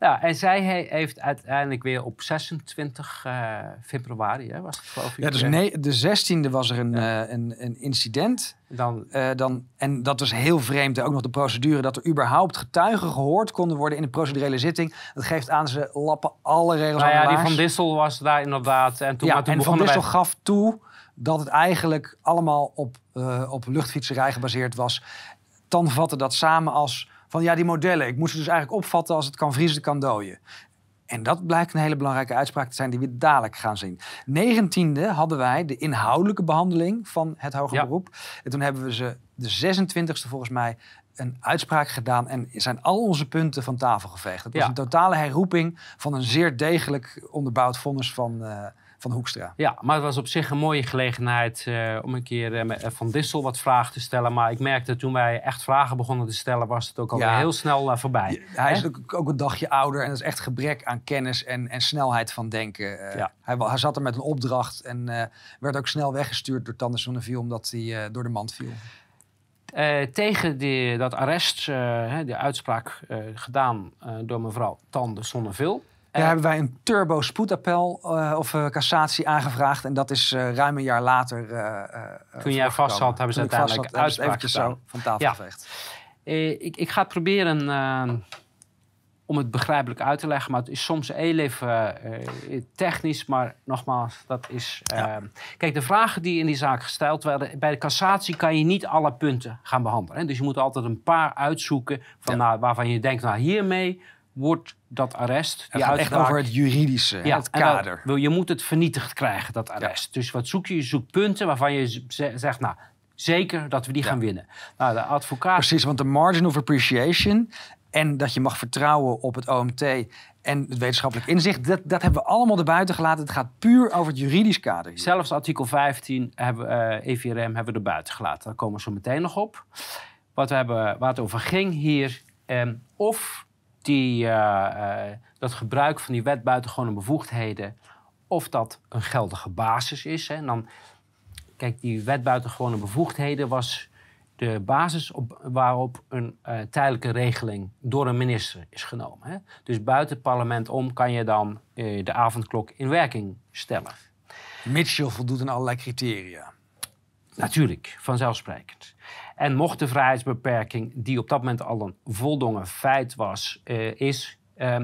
B: Ja, en zij he- heeft uiteindelijk weer op 26 eh, februari, hè, was het geloof ik.
A: ja, dus
B: eh,
A: nee, de 16e was er een, eh, een, een incident.
B: Dan,
A: dan, en dat was heel vreemd. Ook nog de procedure dat er überhaupt getuigen gehoord konden worden in de procedurele zitting. Dat geeft aan, ze lappen alle regels
B: nou ja, die. Van Dissel was daar inderdaad. En toen,
A: ja,
B: maar toen
A: en Van Dissel
B: wij-
A: gaf toe dat het eigenlijk allemaal op, op luchtfietserij gebaseerd was. Dan vatte dat samen als van ja, die modellen. Ik moest ze dus eigenlijk opvatten als het kan vriezen, kan dooien. En dat blijkt een hele belangrijke uitspraak te zijn die we dadelijk gaan zien. 19e hadden wij de inhoudelijke behandeling van het hoger
B: Ja.
A: beroep. En toen hebben we ze de 26e volgens mij een uitspraak gedaan en zijn al onze punten van tafel geveegd. Het was
B: Ja.
A: een totale herroeping van een zeer degelijk onderbouwd vonnis van, eh, van Hoekstra.
B: Ja, maar het was op zich een mooie gelegenheid eh, om een keer eh, met Van Dissel wat vragen te stellen. Maar ik merkte toen wij echt vragen begonnen te stellen, was het ook
A: Ja.
B: heel snel eh, voorbij.
A: Hij is ook, een dagje ouder en dat is echt gebrek aan kennis en, en snelheid van denken. Eh,
B: Ja.
A: hij, zat er met een opdracht en eh, werd ook snel weggestuurd door Tandes Sonneville omdat hij eh, door de mand viel.
B: Eh, tegen die, dat arrest, eh, die uitspraak eh, gedaan eh, door mevrouw Tan de Sonneville.
A: Daar hebben wij een turbo spoedappel eh, of eh, cassatie aangevraagd en dat is eh, ruim een jaar later.
B: Toen jij vast zat, hebben ze uiteindelijk
A: zat,
B: uitspraak
A: eventjes zo van tafel
B: Ja.
A: geveegd.
B: Ik, ik ga het proberen eh, om het begrijpelijk uit te leggen, maar het is soms heel even technisch, maar nogmaals, dat is... eh,
A: Ja.
B: Kijk, de vragen die in die zaak gesteld werden, bij de cassatie kan je niet alle punten gaan behandelen. Hè? Dus je moet altijd een paar uitzoeken van,
A: Ja.
B: nou, waarvan je denkt, nou hiermee wordt dat arrest,
A: Het
B: die
A: gaat echt over het juridische, hè, het
B: dat-
A: kader.
B: wil- je moet het vernietigd krijgen, dat arrest. Dus wat zoek je? Je zoekt punten waarvan je zegt, nou, zeker dat we die
A: Ja.
B: gaan winnen. Nou, de advocaat...
A: Precies, want de margin of appreciation en dat je mag vertrouwen op het OMT en het wetenschappelijk inzicht, dat, dat hebben we allemaal erbuiten gelaten. Het gaat puur over het juridisch kader. hier.
B: Zelfs artikel 15 hebben we, eh, EVRM hebben we er buiten gelaten. Daar komen we zo meteen nog op. Wat we hebben, waar het over ging hier. ehm, of die, eh, eh, dat gebruik van die wet buitengewone bevoegdheden, of dat een geldige basis is. Hè. En dan, kijk, die wet buitengewone bevoegdheden was de basis op, waarop een uh, tijdelijke regeling door een minister is genomen. Hè. Dus buiten het parlement om kan je dan uh, de avondklok in werking stellen.
A: Mits je voldoet aan allerlei criteria.
B: Natuurlijk, vanzelfsprekend. En mocht de vrijheidsbeperking, die op dat moment al een voldongen feit was, uh, is uh,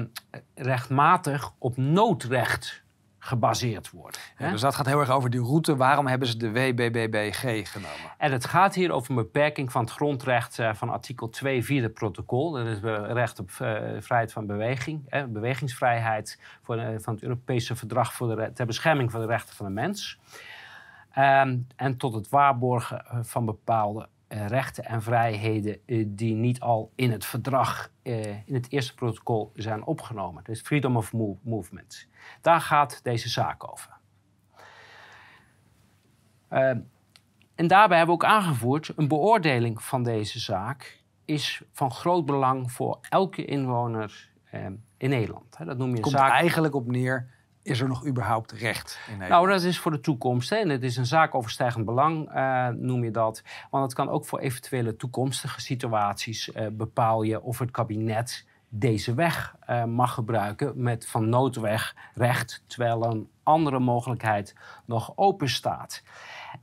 B: rechtmatig op noodrecht gebaseerd worden.
A: Ja, dus dat gaat heel erg over die route. Waarom hebben ze de WBBBG genomen?
B: En het gaat hier over een beperking van het grondrecht uh, van artikel 2 vierde protocol. Dat is recht op uh, vrijheid van beweging, hè, bewegingsvrijheid voor, uh, van het Europese verdrag voor de, ter bescherming van de rechten van de mens. Um, en tot het waarborgen van bepaalde rechten en vrijheden die niet al in het verdrag, in het eerste protocol zijn opgenomen. Dus freedom of move, movement. Daar gaat deze zaak over. Uh, en daarbij hebben we ook aangevoerd, een beoordeling van deze zaak is van groot belang voor elke inwoner uh, in Nederland.
A: Dat noem je Komt zaak... eigenlijk op neer, is er nog überhaupt recht in?
B: Nou, dat is voor de toekomst. Hè. En het is een zaakoverstijgend belang, uh, noem je dat. Want het kan ook voor eventuele toekomstige situaties bepaal je of het kabinet deze weg uh, mag gebruiken met van noodweg recht, terwijl een andere mogelijkheid nog open staat.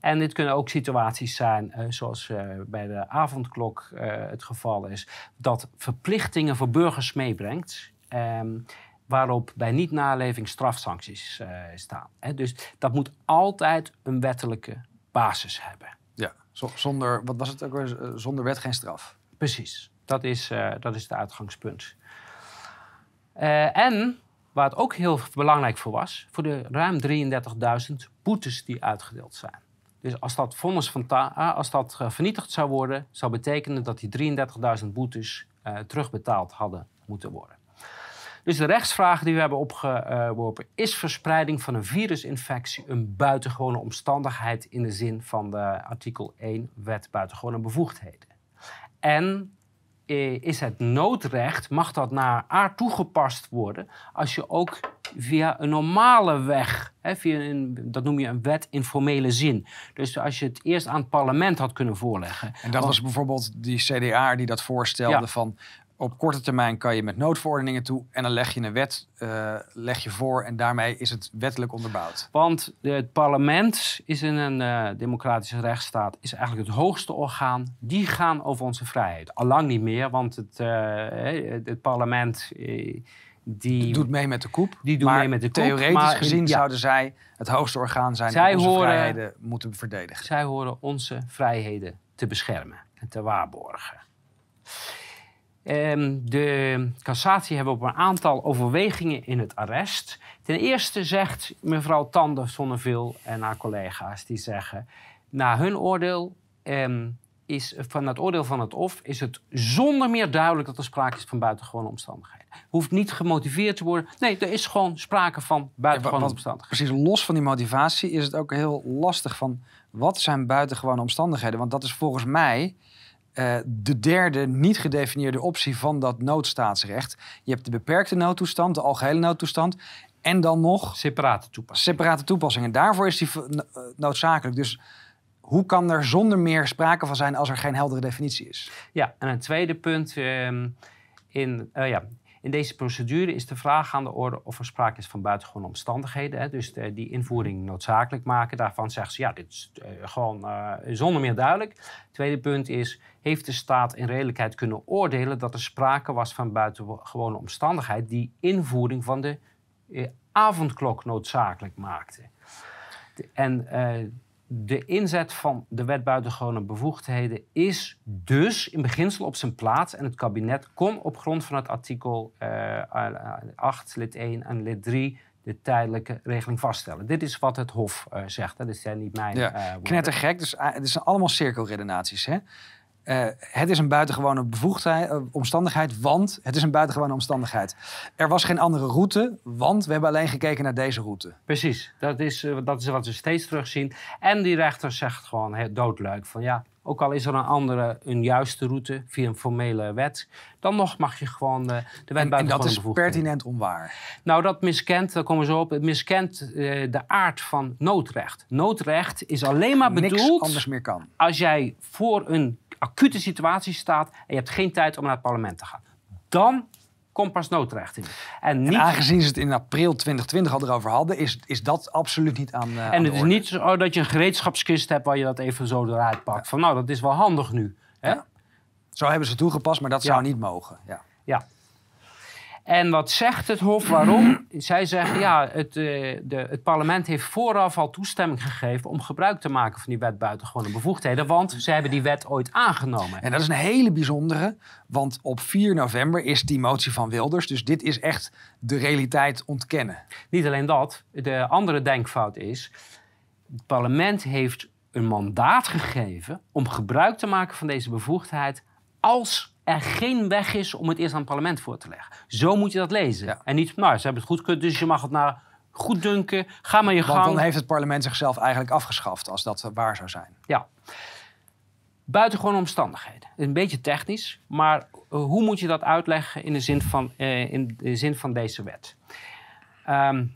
B: En dit kunnen ook situaties zijn, uh, zoals uh, bij de avondklok het geval is, dat verplichtingen voor burgers meebrengt. Um, waarop bij niet-naleving strafsancties staan. Hè? Dus dat moet altijd een wettelijke basis hebben.
A: Ja, zonder, wat was het ook weer? Zonder wet geen straf.
B: Precies. Dat is, uh, dat is het uitgangspunt. Uh, en waar het ook heel belangrijk voor was, voor de ruim 33.000 boetes die uitgedeeld zijn. Dus als dat vonnis van als dat vernietigd zou worden, zou betekenen dat die 33.000 boetes terugbetaald hadden moeten worden. Dus de rechtsvraag die we hebben opgeworpen is verspreiding van een virusinfectie een buitengewone omstandigheid in de zin van de artikel 1 wet buitengewone bevoegdheden. En is het noodrecht, mag dat naar aard toegepast worden als je ook via een normale weg, hè, via een, dat noem je een wet in formele zin. Dus als je het eerst aan het parlement had kunnen voorleggen.
A: En dat was bijvoorbeeld die CDA die dat voorstelde ja. van op korte termijn kan je met noodverordeningen toe en dan leg je een wet uh, leg je voor en daarmee is het wettelijk onderbouwd.
B: Want het parlement is in een uh, democratische rechtsstaat is eigenlijk het hoogste orgaan. Die gaan over onze vrijheid. Allang niet meer, want het, uh, het parlement die
A: doet mee met de koep.
B: Die doet mee met de koep.
A: Theoretisch maar, gezien ja. zouden zij het hoogste orgaan zijn zij die onze horen, vrijheden moeten verdedigen.
B: Zij horen onze vrijheden te beschermen en te waarborgen. Um, de cassatie hebben op een aantal overwegingen in het arrest. Ten eerste zegt mevrouw Tande Zonneveel en haar collega's, die zeggen... na hun oordeel, um, is, van het oordeel van het OF, is het zonder meer duidelijk dat er sprake is van buitengewone omstandigheden. Hoeft niet gemotiveerd te worden. Nee, er is gewoon sprake van buitengewone ja, omstandigheden.
A: Precies, los van die motivatie is het ook heel lastig van... wat zijn buitengewone omstandigheden? Want dat is volgens mij uh, de derde niet gedefinieerde optie van dat noodstaatsrecht. Je hebt de beperkte noodtoestand, de algehele noodtoestand. En dan nog...
B: Separate toepassingen.
A: Separate toepassingen. Daarvoor is die noodzakelijk. Dus hoe kan er zonder meer sprake van zijn als er geen heldere definitie is?
B: Ja, en een tweede punt. Uh, in, uh, ja, in deze procedure is de vraag aan de orde of er sprake is van buitengewone omstandigheden. Hè, dus de, die invoering noodzakelijk maken. Daarvan zeggen ze, ja, dit is uh, gewoon uh, zonder meer duidelijk. Tweede punt is, heeft de staat in redelijkheid kunnen oordelen dat er sprake was van buitengewone omstandigheid die invoering van de avondklok noodzakelijk maakte. En de inzet van de wet buitengewone bevoegdheden is dus in beginsel op zijn plaats. En het kabinet kon op grond van het artikel uh, 8, lid 1 en lid 3 de tijdelijke regeling vaststellen. Dit is wat het Hof uh, zegt. Dat is ja niet mijn ja. uh,
A: Knettergek. Dus het zijn allemaal cirkelredenaties. Hè? Uh, het is een buitengewone bevoegdheid, uh, omstandigheid, want het is een buitengewone omstandigheid. Er was geen andere route, want we hebben alleen gekeken naar deze route.
B: Precies, dat is, uh, dat is wat we steeds terugzien. En die rechter zegt gewoon heel doodleuk van ja, ook al is er een andere, een juiste route via een formele wet, dan nog mag je gewoon uh, de wet
A: en,
B: buiten
A: en dat is pertinent onwaar.
B: Nou, dat miskent, daar komen we zo op, het miskent uh, de aard van noodrecht. Noodrecht is alleen maar bedoeld
A: Niks anders meer kan.
B: als jij voor een acute situatie staat en je hebt geen tijd om naar het parlement te gaan. Dan komt pas noodrecht in.
A: En, niet... en, aangezien ze het in april 2020 al erover hadden, is, is dat absoluut niet aan. Uh,
B: en het is niet zo dat je een gereedschapskist hebt waar je dat even zo eruit pakt. Van nou, dat is wel handig nu. Hè? Ja.
A: Zo hebben ze toegepast, maar dat zou niet mogen. Ja.
B: ja. En wat zegt het Hof? Waarom? Zij zeggen, ja, het, uh, de, het parlement heeft vooraf al toestemming gegeven om gebruik te maken van die wet buitengewone bevoegdheden, want ze hebben die wet ooit aangenomen.
A: En dat is een hele bijzondere, want op 4 november is die motie van Wilders, dus dit is echt de realiteit ontkennen.
B: Niet alleen dat, de andere denkfout is, het parlement heeft een mandaat gegeven om gebruik te maken van deze bevoegdheid als er geen weg is om het eerst aan het parlement voor te leggen. Zo moet je dat lezen. En niet, nou, ze hebben het goedgekeurd, dus je mag het naar goed dunken. Ga maar je gang.
A: Want dan heeft het parlement zichzelf eigenlijk afgeschaft, als dat waar zou zijn.
B: Ja. Buitengewone omstandigheden. Een beetje technisch, maar eh, hoe moet je dat uitleggen in de zin van, uh, in de zin van deze wet? Um,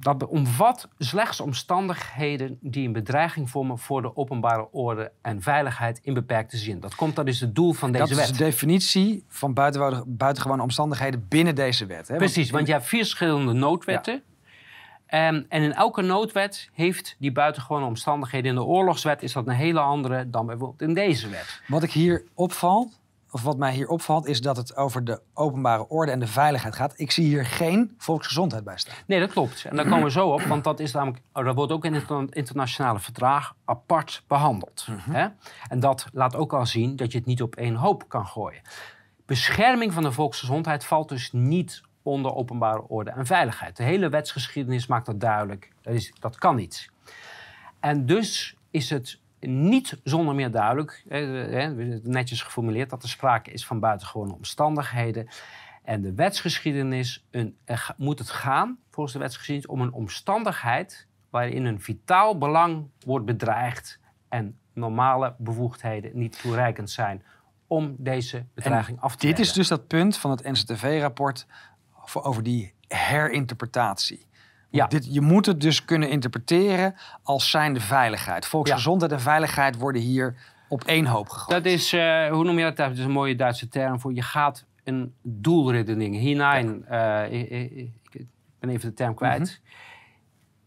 B: dat omvat slechts omstandigheden die een bedreiging vormen voor de openbare orde en veiligheid in beperkte zin. Dat komt, dat is het doel van deze wet.
A: Dat is de definitie van buitengewone omstandigheden binnen deze wet. Hè?
B: Precies, want, je hebt vier verschillende noodwetten. Ja. Ehm, en in elke noodwet heeft die buitengewone omstandigheden. In de oorlogswet is dat een hele andere dan bijvoorbeeld in deze wet.
A: Wat ik hier opvalt, of wat mij hier opvalt, is dat het over de openbare orde en de veiligheid gaat. Ik zie hier geen volksgezondheid bij staan.
B: Nee, dat klopt. En daar komen we zo op, want dat, is namelijk, oh, dat wordt ook in het internationale verdrag apart behandeld. Mhm. hè? En dat laat ook al zien dat je het niet op één hoop kan gooien. Bescherming van de volksgezondheid valt dus niet onder openbare orde en veiligheid. De hele wetsgeschiedenis maakt dat duidelijk. Dat, is, dat kan niet. En dus is het niet zonder meer duidelijk, netjes geformuleerd, dat er sprake is van buitengewone omstandigheden. En de wetsgeschiedenis een, moet het gaan, volgens de wetsgeschiedenis, om een omstandigheid waarin een vitaal belang wordt bedreigd en normale bevoegdheden niet toereikend zijn om deze bedreiging af te
A: Dit is dus dat punt van het NCTV-rapport over die herinterpretatie. Ja. Dit, je moet het dus kunnen interpreteren als zijnde veiligheid. Volksgezondheid en veiligheid worden hier op één hoop gegooid.
B: Dat is, uh, hoe noem je dat? Dat is een mooie Duitse term voor. Je gaat een doelredening hinein. Ja. Uh, ik, ik, ik, ben even de term kwijt. Mhm.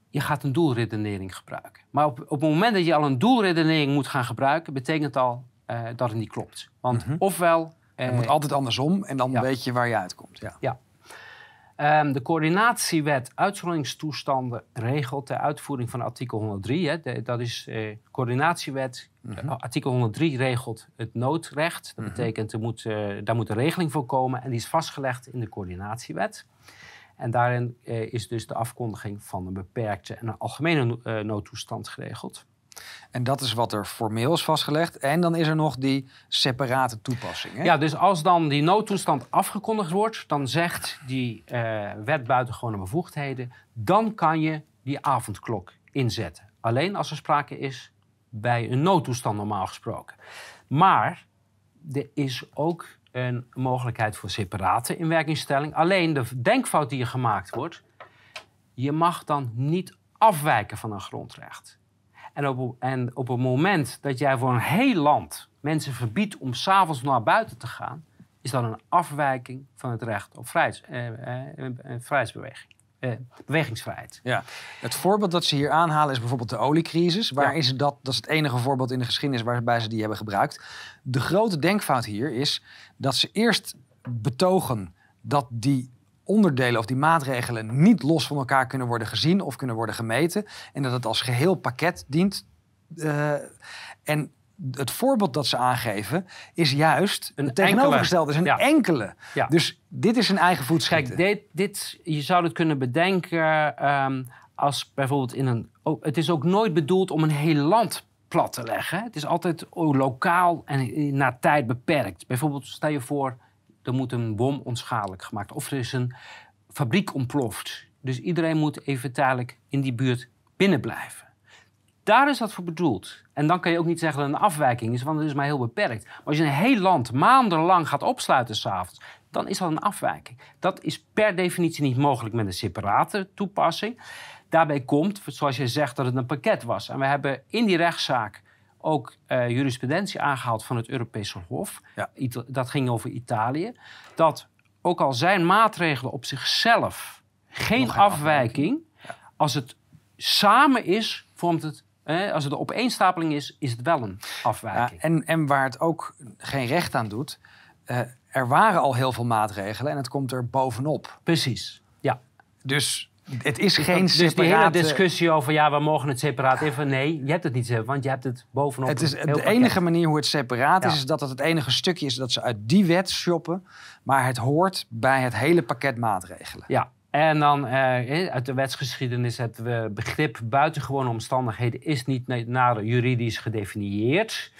B: Je gaat een doelredenering gebruiken. Maar op, op het moment dat je al een doelredenering moet gaan gebruiken, betekent al uh, dat het niet klopt. Want mm ofwel.
A: het moet altijd andersom en dan weet je waar je uitkomt. Ja.
B: Um, de coördinatiewet uitzonderingstoestanden regelt de uitvoering van artikel 103. Hè. De, dat is de uh, coördinatiewet. Mm -hmm. artikel 103 regelt het noodrecht. Dat mm -hmm. betekent, er moet, uh, daar moet een regeling voor komen. En die is vastgelegd in de coördinatiewet. En daarin is dus de afkondiging van een beperkte en een algemene noodtoestand geregeld.
A: En dat is wat er formeel is vastgelegd. En dan is er nog die separate toepassing. Hè?
B: Ja, dus als dan die noodtoestand afgekondigd wordt, dan zegt die uh, wet buitengewone bevoegdheden, dan kan je die avondklok inzetten. Alleen als er sprake is bij een noodtoestand normaal gesproken. Maar er is ook een mogelijkheid voor separate inwerkingstelling. Alleen de denkfout die er gemaakt wordt, je mag dan niet afwijken van een grondrecht. En op, en op het moment dat jij voor een heel land mensen verbiedt om s'avonds naar buiten te gaan, is dat een afwijking van het recht op vrijheids, eh, eh, eh, vrijheidsbeweging. Eh, bewegingsvrijheid.
A: Ja. Het voorbeeld dat ze hier aanhalen is bijvoorbeeld de oliecrisis. Waar is dat, dat is het enige voorbeeld in de geschiedenis waarbij ze die hebben gebruikt. De grote denkfout hier is dat ze eerst betogen dat die onderdelen of die maatregelen niet los van elkaar kunnen worden gezien of kunnen worden gemeten. En dat het als geheel pakket dient. Uh, en het voorbeeld dat ze aangeven is juist een tegenovergestelde, is een enkele. Ja. Dus dit is een eigen voetschieten.
B: Kijk, dit, dit, je zou het kunnen bedenken um, als bijvoorbeeld in een... Oh, het is ook nooit bedoeld om een heel land plat te leggen. Het is altijd lokaal en naar tijd beperkt. Bijvoorbeeld, stel je voor, er moet een bom onschadelijk gemaakt. Of er is een fabriek ontploft. Dus iedereen moet even tijdelijk in die buurt binnen blijven. Daar is dat voor bedoeld. En dan kan je ook niet zeggen dat het een afwijking is, want het is maar heel beperkt. Maar als je een heel land maandenlang gaat opsluiten s'avonds, dan is dat een afwijking. Dat is per definitie niet mogelijk met een separate toepassing. Daarbij komt, zoals je zegt, dat het een pakket was. En we hebben in die rechtszaak ook uh, jurisprudentie aangehaald van het Europese Hof.
A: Ja.
B: Dat ging over Italië. Dat ook al zijn maatregelen op zichzelf geen,
A: Nog
B: afwijking, als het samen is, vormt het. Eh, als het een opeenstapeling is, is het wel een
A: Ja,
B: afwijking.
A: en, en waar het ook geen recht aan doet, eh, er waren al heel veel maatregelen en het komt er bovenop.
B: Precies. Ja.
A: Dus het is geen
B: dus die hele discussie over ja, we mogen het separaat even. Nee, je hebt het niet want je hebt het bovenop.
A: Het is de
B: pakket.
A: enige manier hoe het separaat is,
B: Ja.
A: is dat het het enige stukje is dat ze uit die wet shoppen. Maar het hoort bij het hele pakket maatregelen.
B: Ja, en dan eh, uit de wetsgeschiedenis het eh, begrip buitengewone omstandigheden is niet na- nader juridisch gedefinieerd.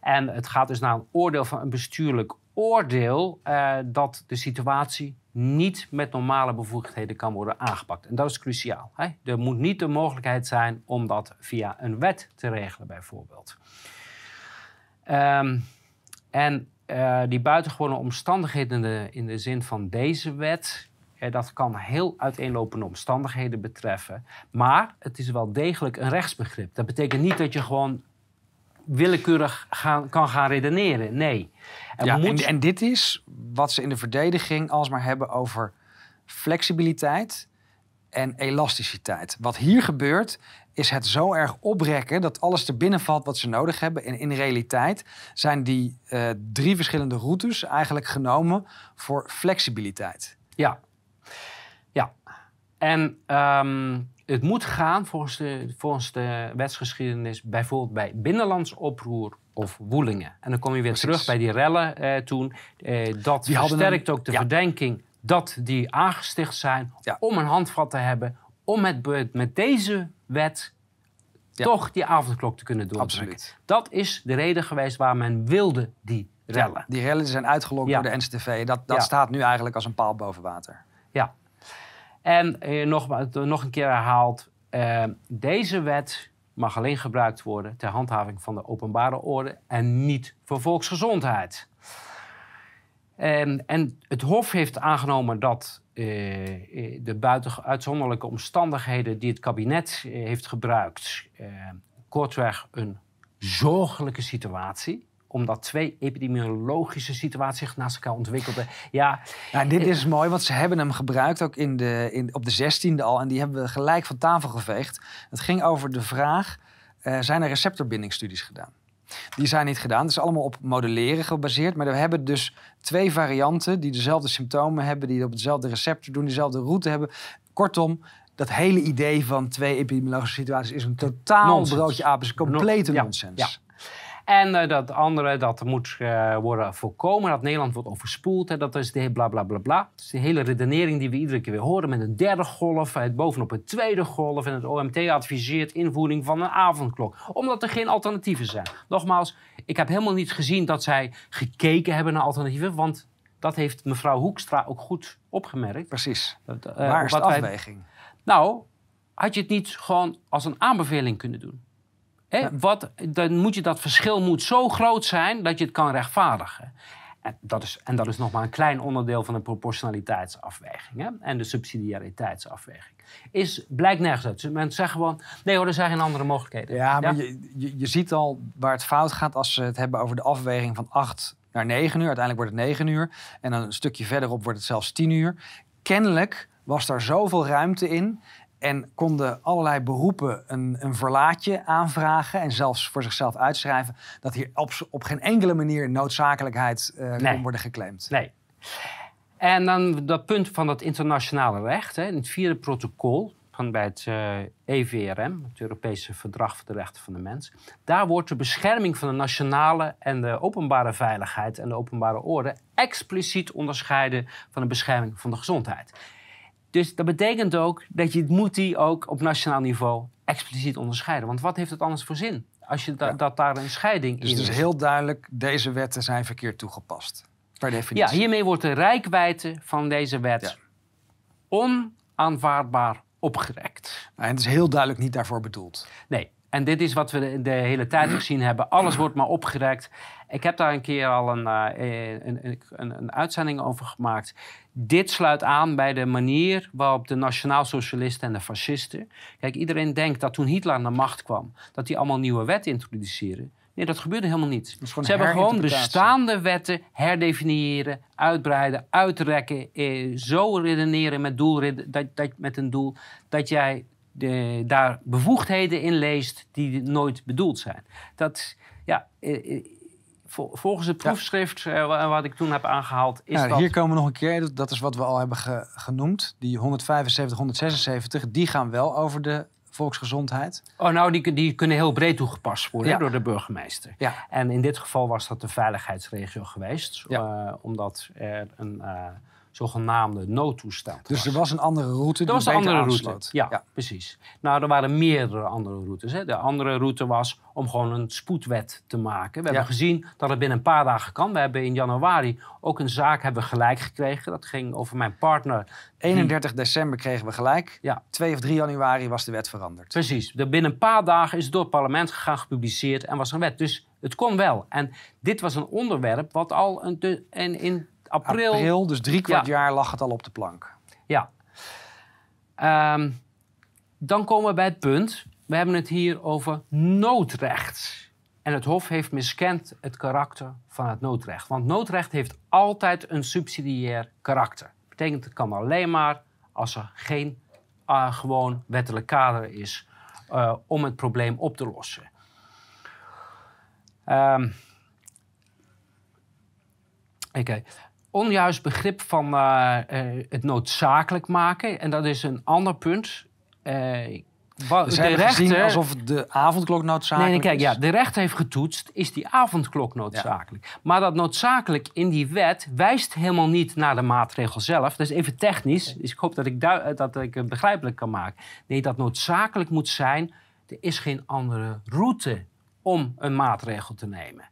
B: En het gaat dus naar een oordeel van een bestuurlijk oordeel eh, dat de situatie niet met normale bevoegdheden kan worden aangepakt. En dat is cruciaal. Hè? Er moet niet de mogelijkheid zijn om dat via een wet te regelen, bijvoorbeeld. Ehm, en eh, die buitengewone omstandigheden in de, in de zin van deze wet, dat kan heel uiteenlopende omstandigheden betreffen. Maar het is wel degelijk een rechtsbegrip. Dat betekent niet dat je gewoon willekeurig gaan, kan gaan redeneren. Nee. Er
A: Ja,
B: moet-
A: en, en dit is wat ze in de verdediging alsmaar hebben over flexibiliteit en elasticiteit. Wat hier gebeurt, is het zo erg oprekken dat alles te binnen valt wat ze nodig hebben. En in realiteit zijn die eh, drie verschillende routes eigenlijk genomen voor flexibiliteit.
B: Ja. Ja. En ehm, het moet gaan volgens de, volgens de wetsgeschiedenis bijvoorbeeld bij binnenlands oproer of woelingen. En dan kom je weer
A: Precies.
B: terug bij die rellen eh, toen. Eh, dat
A: Die
B: versterkt
A: een-
B: ook de
A: ja.
B: verdenking dat die aangesticht zijn
A: Ja.
B: om een handvat te hebben, om met, met deze wet
A: Ja.
B: toch die avondklok te kunnen doordrukken.
A: Absoluut.
B: Dat is de reden geweest waar men wilde die rellen.
A: Die rellen zijn uitgelokt door de NCTV. Dat, dat staat nu eigenlijk als een paal boven water.
B: Ja. En eh, nog, nog een keer herhaald, eh, deze wet mag alleen gebruikt worden ter handhaving van de openbare orde en niet voor volksgezondheid. En, en het Hof heeft aangenomen dat eh, eh, de buiten uitzonderlijke omstandigheden die het kabinet eh, heeft gebruikt, eh, kortweg een zorgelijke situatie, omdat twee epidemiologische situaties zich naast elkaar ontwikkelden. Ja,
A: en dit is mooi, want ze hebben hem gebruikt ook in de, in, op de 16e al. En die hebben we gelijk van tafel geveegd. Het ging over de vraag, eh, zijn er receptorbindingsstudies gedaan? Die zijn niet gedaan. Het is allemaal op modelleren gebaseerd. Maar we hebben dus twee varianten die dezelfde symptomen hebben... die op hetzelfde receptor doen, dezelfde route hebben. Kortom, dat hele idee van twee epidemiologische situaties... is een totaal
B: Nonsens.
A: broodje apens. Complete
B: Ja,
A: nonsens.
B: ja. En eh, dat andere, dat moet eh, worden voorkomen dat Nederland wordt overspoeld. Hè, dat is de bla bla bla bla. Dat is de hele redenering die we iedere keer weer horen met een derde golf, het bovenop een tweede golf. En het OMT adviseert invoering van een avondklok, omdat er geen alternatieven zijn. Nogmaals, ik heb helemaal niet gezien dat zij gekeken hebben naar alternatieven, want dat heeft mevrouw Hoekstra ook goed opgemerkt.
A: Precies.
B: Dat, eh,
A: Waar is de
B: wij-
A: afweging?
B: nou, had je het niet gewoon als een aanbeveling kunnen doen? Hè? Wat, dan moet je, dat verschil moet zo groot zijn dat je het kan rechtvaardigen. En dat is, en dat is nog maar een klein onderdeel van de proportionaliteitsafweging hè? en de subsidiariteitsafweging. Is, blijkt nergens uit. Mensen zeggen gewoon, nee hoor, er zijn geen andere mogelijkheden.
A: Ja, maar Je, je, je ziet al waar het fout gaat als ze het hebben over de afweging van 8 naar 9 uur. Uiteindelijk wordt het 9 uur. En dan een stukje verderop wordt het zelfs 10 uur. Kennelijk was daar zoveel ruimte in. En konden allerlei beroepen een, een verlaatje aanvragen. En zelfs voor zichzelf uitschrijven. Dat hier op, op geen enkele manier noodzakelijkheid
B: Nee.
A: kon worden geclaimd.
B: Nee. En dan dat punt van het internationale recht. Hè, in het vierde protocol van bij het eh, EVRM, het Europese Verdrag voor de Rechten van de Mens. Daar wordt de bescherming van de nationale en de openbare veiligheid en de openbare orde expliciet onderscheiden van de bescherming van de gezondheid. Dus dat betekent ook dat je moet die ook op nationaal niveau expliciet onderscheiden. Want wat heeft het anders voor zin als je da-
A: Ja.
B: dat daar een scheiding
A: Dus
B: in
A: het is heel duidelijk, deze wetten zijn verkeerd toegepast. Per
B: Ja,
A: definitie.
B: hiermee wordt de rijkwijde van deze wet
A: Ja.
B: onaanvaardbaar opgerekt.
A: En het is heel duidelijk niet daarvoor bedoeld.
B: Nee, En dit is wat we de, de hele tijd gezien hebben. Alles wordt maar opgerekt. Ik heb daar een keer al een, eh, een, een uitzending over gemaakt. Dit sluit aan bij de manier waarop de nationaalsocialisten en de fascisten. Kijk, iedereen denkt dat toen Hitler aan de macht kwam, dat hij allemaal nieuwe wetten introduceerde. Nee, dat gebeurde helemaal niet. Ze hebben gewoon bestaande wetten herdefiniëren, uitbreiden, uitrekken. Eh, zo redeneren met, doelred- dat, dat, met een doel dat jij de, daar bevoegdheden in leest die nooit bedoeld zijn. Dat, ja, eh, eh, volgens het proefschrift eh, wa- wat ik toen heb aangehaald, is
A: Ja,
B: dat...
A: Hier komen we nog een keer, dat- dat is wat we al hebben ge- genoemd. Die 175, 176, die gaan wel over de volksgezondheid.
B: Oh, nou, die, die kunnen heel breed toegepast worden
A: Ja.
B: door de burgemeester.
A: Ja.
B: En in dit geval was dat de veiligheidsregio geweest,
A: Ja.
B: eh, omdat er een eh, zogenaamde noodtoestand
A: Dus
B: was.
A: er was een andere route
B: was
A: die
B: de
A: beter
B: andere route.
A: aansloot.
B: Ja, precies. Nou, er waren meerdere andere routes. Hè. De andere route was om gewoon een spoedwet te maken. We
A: Ja.
B: hebben gezien dat het binnen een paar dagen kan. We hebben in januari ook een zaak hebben gelijk gekregen. Dat ging over mijn partner. die-
A: 31 december kregen we gelijk.
B: Ja.
A: 2 of 3 januari was de wet veranderd.
B: Precies. De binnen een paar dagen is het door het parlement gegaan, gepubliceerd en was er een wet. Dus het kon wel. En dit was een onderwerp wat al een, en in april...
A: April, dus drie kwart
B: Ja.
A: jaar lag het al op de plank.
B: Ja. Ehm, dan komen we bij het punt. We hebben het hier over noodrecht. En het Hof heeft miskend het karakter van het noodrecht. Want noodrecht heeft altijd een subsidiair karakter. Betekent het kan alleen maar als er geen eh, gewoon wettelijk kader is eh, om het probleem op te lossen. Ehm Oké. Onjuist begrip van eh, eh, het noodzakelijk maken. En dat is een ander punt. Wa-
A: Dus
B: rechter-
A: alsof de avondklok
B: Nee,
A: noodzakelijk
B: nee, kijk,
A: is.
B: ja, de rechter heeft getoetst, is die avondklok noodzakelijk. Maar dat noodzakelijk in die wet wijst helemaal niet naar de maatregel zelf. Dat is even technisch, dus ik hoop dat ik, dat ik het begrijpelijk kan maken. Nee, dat noodzakelijk moet zijn, er is geen andere route om een maatregel te nemen.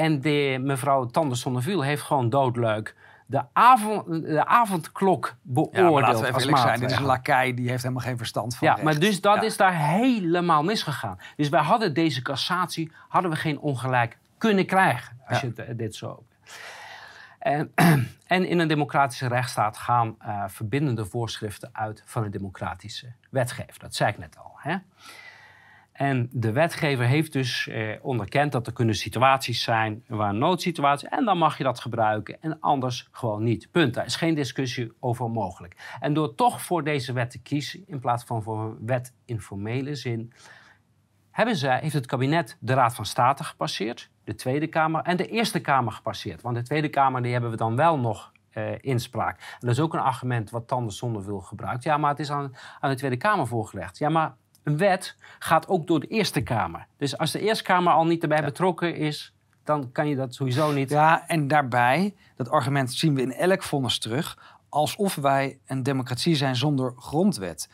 B: En de, mevrouw Tanders Sonneviel heeft gewoon doodleuk de, avond, de avondklok
A: Ja,
B: beoordeeld
A: maar laten we even
B: als
A: eerlijk zijn. Dit is een lakai, die heeft helemaal geen verstand van
B: Ja,
A: recht.
B: maar dus dat
A: Ja.
B: is daar helemaal misgegaan. Dus wij hadden deze cassatie, hadden we geen ongelijk kunnen krijgen. Als
A: Ja.
B: je het, dit zo... En, en in een democratische rechtsstaat gaan eh, verbindende voorschriften uit van een democratische wetgever. Dat zei ik net al. Hè? En de wetgever heeft dus eh, onderkend dat er kunnen situaties zijn waar een noodsituatie en dan mag je dat gebruiken en anders gewoon niet. Punt. Daar is geen discussie over mogelijk. En door toch voor deze wet te kiezen in plaats van voor een wet in formele zin, hebben heeft het kabinet de Raad van State gepasseerd, de Tweede Kamer en de Eerste Kamer gepasseerd. Want de Tweede Kamer die hebben we dan wel nog eh, inspraak. En dat is ook een argument wat Tande Zonnevil gebruikt. Ja, maar het is aan, aan de Tweede Kamer voorgelegd. Ja, maar een wet gaat ook door de Eerste Kamer. Dus als de Eerste Kamer al niet erbij betrokken is, dan kan je dat sowieso niet.
A: Ja, en daarbij, dat argument zien we in elk vonnis terug, alsof wij een democratie zijn zonder grondwet.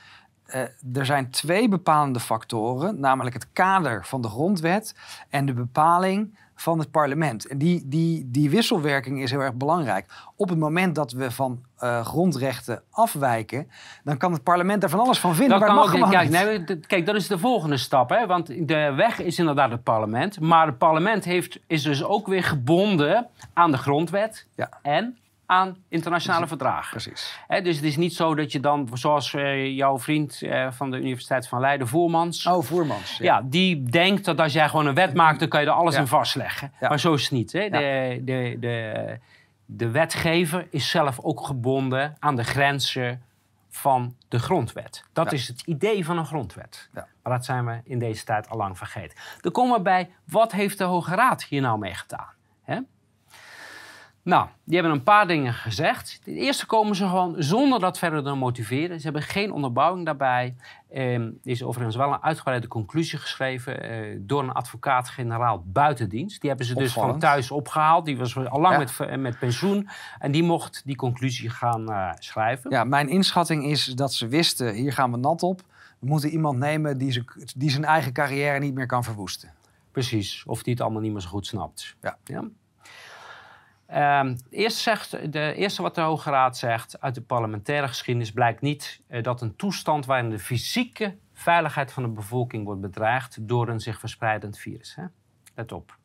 A: Eh, er zijn twee bepalende factoren, namelijk het kader van de grondwet en de bepaling van het parlement. En die, die, die wisselwerking is heel erg belangrijk. Op het moment dat we van eh, grondrechten afwijken, dan kan het parlement daar van alles van vinden.
B: Dat
A: maar
B: kan ook, kijk, nee, kijk, dat is de volgende stap. Hè? Want de weg is inderdaad het parlement. Maar het parlement heeft, is dus ook weer gebonden aan de grondwet
A: Ja.
B: en aan internationale verdragen.
A: Precies.
B: Dus het is niet zo dat je dan, zoals eh, jouw vriend eh, van de Universiteit van Leiden, Voermans...
A: Oh, Voermans.
B: Ja, die denkt dat als jij gewoon een wet maakt, dan kan je er alles
A: Ja.
B: in vastleggen.
A: Ja.
B: Maar zo is het niet. De, de, de, de wetgever is zelf ook gebonden aan de grenzen van de grondwet. Dat
A: Ja.
B: is het idee van een grondwet.
A: Ja.
B: Maar dat zijn we in deze tijd al lang vergeten. Dan komen we bij, wat heeft de Hoge Raad hier nou mee gedaan? Nou, die hebben een paar dingen gezegd. Ten eerste komen ze gewoon zonder dat verder te motiveren. Ze hebben geen onderbouwing daarbij. Ehm, er is overigens wel een uitgebreide conclusie geschreven eh, door een advocaat-generaal buitendienst. Die hebben ze dus van thuis opgehaald. Die was al lang
A: Ja.
B: met, eh, met pensioen. En die mocht die conclusie gaan eh, schrijven.
A: Ja, mijn inschatting is dat ze wisten, hier gaan we nat op. We moeten iemand nemen die die zijn eigen carrière niet meer kan verwoesten.
B: Precies, of die het allemaal niet meer zo goed snapt.
A: Ja.
B: Ehm, eerst zegt, de eerste wat de Hoge Raad zegt uit de parlementaire geschiedenis blijkt niet eh, dat een toestand waarin de fysieke veiligheid van de bevolking wordt bedreigd door een zich verspreidend virus. Hè? Let op.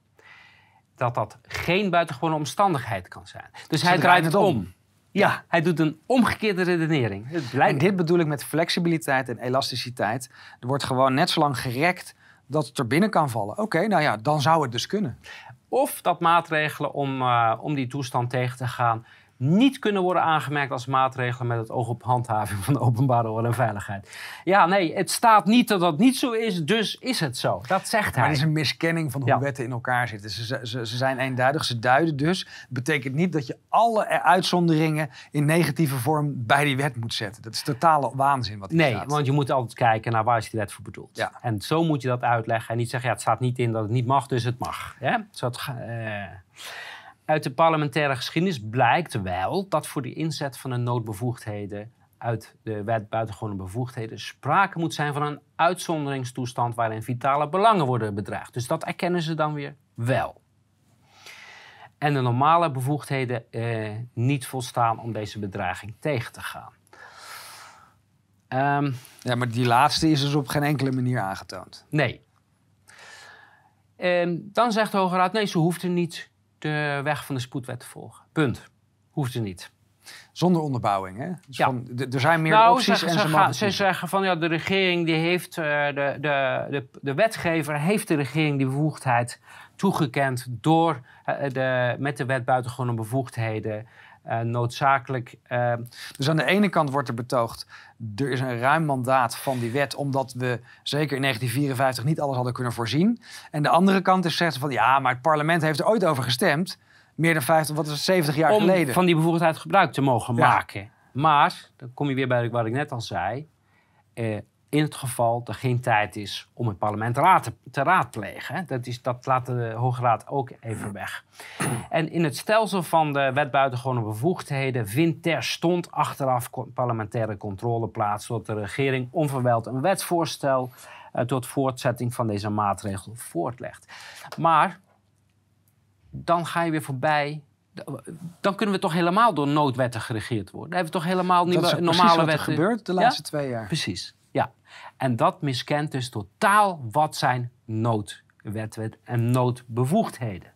B: Dat dat geen buitengewone omstandigheid kan zijn. Dus hij draait het om. Ja, hij doet een omgekeerde redenering. Het
A: En
B: blijkt
A: dit bedoel ik met flexibiliteit en elasticiteit. Er wordt gewoon net zo lang gerekt dat het er binnen kan vallen. Oké, nou ja, dan zou het dus kunnen.
B: Of dat maatregelen om, eh, om die toestand tegen te gaan niet kunnen worden aangemerkt als maatregelen met het oog op handhaving van de openbare orde en veiligheid. Ja, nee, het staat niet dat dat niet zo is, dus is het zo. Dat zegt
A: Maar
B: hij.
A: het is een miskenning van hoe
B: Ja.
A: wetten in elkaar zitten. Ze, ze, ze zijn eenduidig, ze duiden dus. Het betekent niet dat je alle uitzonderingen in negatieve vorm bij die wet moet zetten. Dat is totale waanzin wat
B: Nee,
A: staat.
B: want je moet altijd kijken naar waar is die wet voor bedoeld.
A: Ja.
B: En zo moet je dat uitleggen en niet zeggen, ja, het staat niet in dat het niet mag, dus het mag. Hè? Zo het eh. Uit de parlementaire geschiedenis blijkt wel dat voor de inzet van de noodbevoegdheden uit de wet buitengewone bevoegdheden sprake moet zijn van een uitzonderingstoestand waarin vitale belangen worden bedreigd. Dus dat erkennen ze dan weer wel. En de normale bevoegdheden eh, niet volstaan om deze bedreiging tegen te gaan. Ehm,
A: Ja, maar die laatste is dus op geen enkele manier aangetoond.
B: Nee. En dan zegt de Hoge Raad, nee, ze hoeft er niet de weg van de spoedwet te volgen. Punt. Hoeft ze niet.
A: Zonder onderbouwing, hè? Dus
B: Ja.
A: van, er zijn meer
B: nou,
A: opties en
B: ze,
A: ze
B: gaan- zeggen van ja, de regering die heeft, eh, de, de, de, de wetgever heeft de regering die bevoegdheid toegekend door eh, de, met de wet buitengewone bevoegdheden noodzakelijk eh,
A: Dus aan de ene kant wordt er betoogd, er is een ruim mandaat van die wet, omdat we zeker in 1954 niet alles hadden kunnen voorzien. En de andere kant is zegt van, ja, maar het parlement heeft er ooit over gestemd. Meer dan 50, wat is het, 70 jaar
B: om
A: geleden.
B: van die bevoegdheid gebruik te mogen
A: Ja.
B: maken. Maar, dan kom je weer bij wat ik net al zei. eh, in het geval er geen tijd is om het parlement raad te, te raadplegen. hè. Dat, is, dat laat de Hoge Raad ook even weg. En in het stelsel van de wet buitengewone bevoegdheden vindt terstond achteraf parlementaire controle plaats, zodat de regering onverwijld een wetsvoorstel eh, tot voortzetting van deze maatregel voortlegt. Maar dan ga je weer voorbij. Dan kunnen we toch helemaal door noodwetten geregeerd worden. Dan hebben we toch helemaal niet
A: dat is
B: meer
A: ook precies
B: normale
A: wat er
B: wetten.
A: gebeurt de
B: Ja?
A: laatste twee jaar.
B: Precies. En dat miskent dus totaal wat zijn noodwetten en noodbevoegdheden.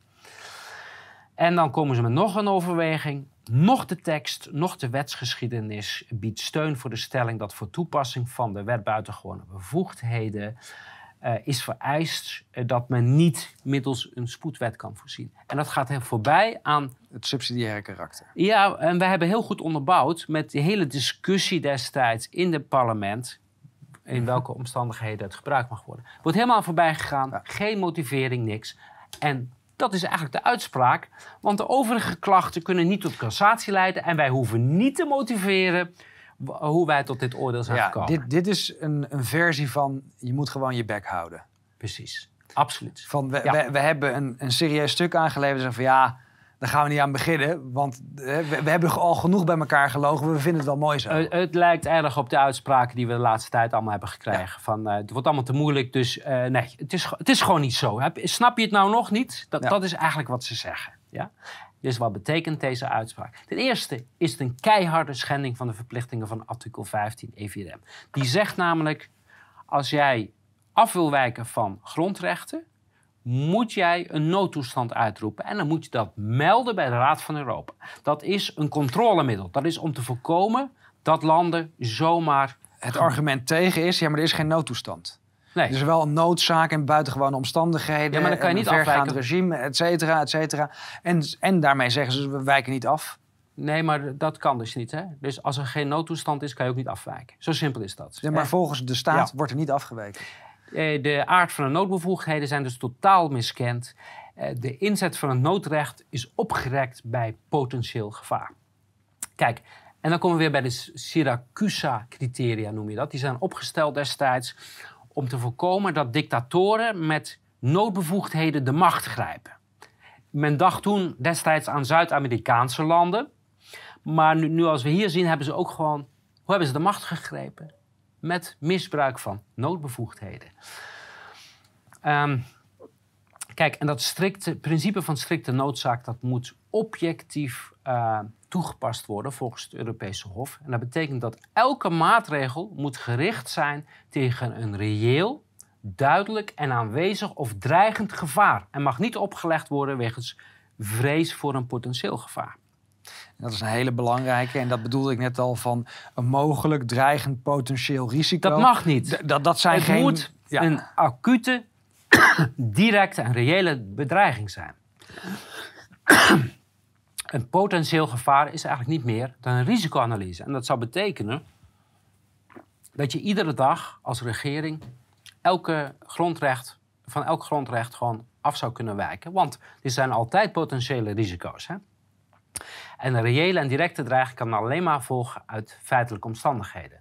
B: En dan komen ze met nog een overweging. Nog de tekst, nog de wetsgeschiedenis biedt steun voor de stelling dat voor toepassing van de wet buitengewone bevoegdheden eh, is vereist eh, dat men niet middels een spoedwet kan voorzien. En dat gaat heel voorbij aan
A: Het subsidiaire karakter.
B: ja, en we hebben heel goed onderbouwd met de hele discussie destijds in het parlement. In welke omstandigheden het gebruikt mag worden. Wordt helemaal voorbij gegaan.
A: Ja.
B: Geen motivering, niks. En dat is eigenlijk de uitspraak. Want de overige klachten kunnen niet tot cassatie leiden. En wij hoeven niet te motiveren hoe wij tot dit oordeel zijn
A: Ja,
B: gekomen.
A: dit, dit is een, een versie van, je moet gewoon je bek houden.
B: Precies. Absoluut.
A: Van, we,
B: Ja.
A: we, we hebben een, een serieus stuk aangeleverd. Zeggen van ja, daar gaan we niet aan beginnen. Want eh, we, we hebben al genoeg bij elkaar gelogen. We vinden het wel mooi zo.
B: Eh, het lijkt erg op de uitspraken die we de laatste tijd allemaal hebben gekregen. Van, eh, het wordt allemaal te moeilijk, dus nee, het is, het is gewoon niet zo. Heb- snap je het nou nog niet? Dat,
A: Ja.
B: dat is eigenlijk wat ze zeggen. Ja? Dus wat betekent deze uitspraak? Ten eerste is het een keiharde schending van de verplichtingen van artikel 15 EVRM. Die zegt namelijk, als jij af wil wijken van grondrechten, moet jij een noodtoestand uitroepen. En dan moet je dat melden bij de Raad van Europa. Dat is een controlemiddel. Dat is om te voorkomen dat landen zomaar...
A: het argument tegen is, ja, maar er is geen noodtoestand.
B: Nee,
A: Er is wel een noodzaak en buitengewone omstandigheden.
B: Ja, maar dan kan je niet
A: een vergaand
B: afwijken.
A: regime, et cetera, et cetera. En, en daarmee zeggen ze, we wijken niet af.
B: nee, maar dat kan dus niet. Hè? Dus als er geen noodtoestand is, kan je ook niet afwijken. Zo simpel is dat.
A: Ja, maar
B: Eh,
A: volgens de staat
B: Ja.
A: wordt er niet afgeweken.
B: Eh, De aard van de noodbevoegdheden zijn dus totaal miskend. Eh, De inzet van het noodrecht is opgerekt bij potentieel gevaar. Kijk, en dan komen we weer bij de Siracusa-criteria, noem je dat. Die zijn opgesteld destijds om te voorkomen dat dictatoren met noodbevoegdheden de macht grijpen. Men dacht toen destijds aan Zuid-Amerikaanse landen. Maar nu, nu als we hier zien, hebben ze ook gewoon... Hoe hebben ze de macht gegrepen? Met misbruik van noodbevoegdheden. Ehm, kijk, en dat strikte, principe van strikte noodzaak... dat moet objectief eh, toegepast worden volgens het Europese Hof. En dat betekent dat elke maatregel moet gericht zijn tegen een reëel, duidelijk en aanwezig of dreigend gevaar. En mag niet opgelegd worden wegens vrees voor een potentieel gevaar.
A: Dat is een hele belangrijke. En dat bedoelde ik net al van een mogelijk dreigend potentieel risico.
B: Dat mag niet.
A: D- dat, dat zijn
B: het
A: geen...
B: moet
A: ja.
B: een acute, directe en reële bedreiging zijn. een potentieel gevaar is eigenlijk niet meer dan een risicoanalyse. En dat zou betekenen dat je iedere dag als regering elke grondrecht, van elk grondrecht gewoon af zou kunnen wijken. Want er zijn altijd potentiële risico's. Hè? En een reële en directe dreiging kan alleen maar volgen uit feitelijke omstandigheden.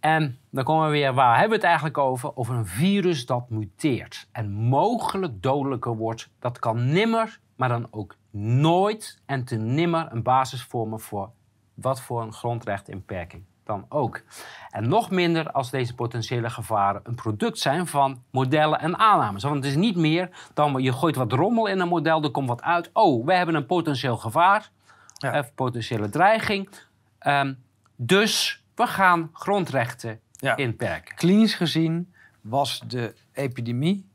B: En dan komen we weer, waar hebben we het eigenlijk over? Over een virus dat muteert en mogelijk dodelijker wordt. Dat kan nimmer, maar dan ook nooit en te nimmer een basis vormen voor wat voor een grondrechtinperking dan ook. En nog minder als deze potentiële gevaren een product zijn van modellen en aannames. Want het is niet meer dan je gooit wat rommel in een model, er komt wat uit. Oh, we hebben een potentieel gevaar,
A: Ja.
B: of potentiële dreiging. Ehm, dus we gaan grondrechten
A: Ja.
B: inperken.
A: Klinisch gezien was de epidemie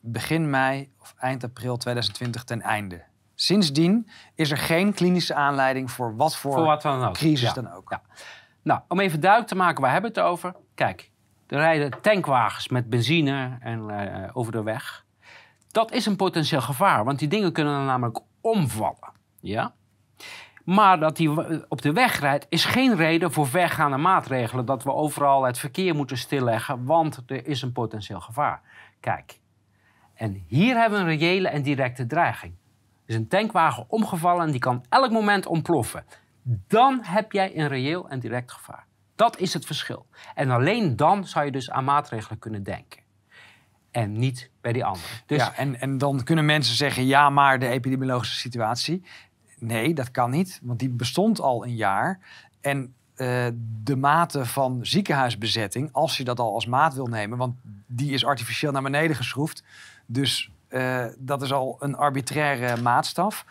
A: begin mei of eind april 2020 ten einde. Sindsdien is er geen klinische aanleiding voor wat voor,
B: Voor wat dan ook.
A: crisis
B: Ja.
A: dan ook.
B: Ja. Nou, om even duidelijk te maken, waar hebben we het over? Kijk, er rijden tankwagens met benzine en, eh, over de weg. Dat is een potentieel gevaar, want die dingen kunnen dan namelijk omvallen. Ja? Maar dat die w- op de weg rijdt, is geen reden voor vergaande maatregelen. Dat we overal het verkeer moeten stilleggen, want er is een potentieel gevaar. Kijk, en hier hebben we een reële en directe dreiging. Er is een tankwagen omgevallen en die kan elk moment ontploffen. Dan heb jij een reëel en direct gevaar. Dat is het verschil. En alleen dan zou je dus aan maatregelen kunnen denken. En niet bij die anderen. Dus
A: Ja, en, en dan kunnen mensen zeggen, ja, maar de epidemiologische situatie. Nee, dat kan niet, want die bestond al een jaar. En eh, de mate van ziekenhuisbezetting, als je dat al als maat wil nemen, want die is artificieel naar beneden geschroefd. Dus eh, dat is al een arbitraire maatstaf.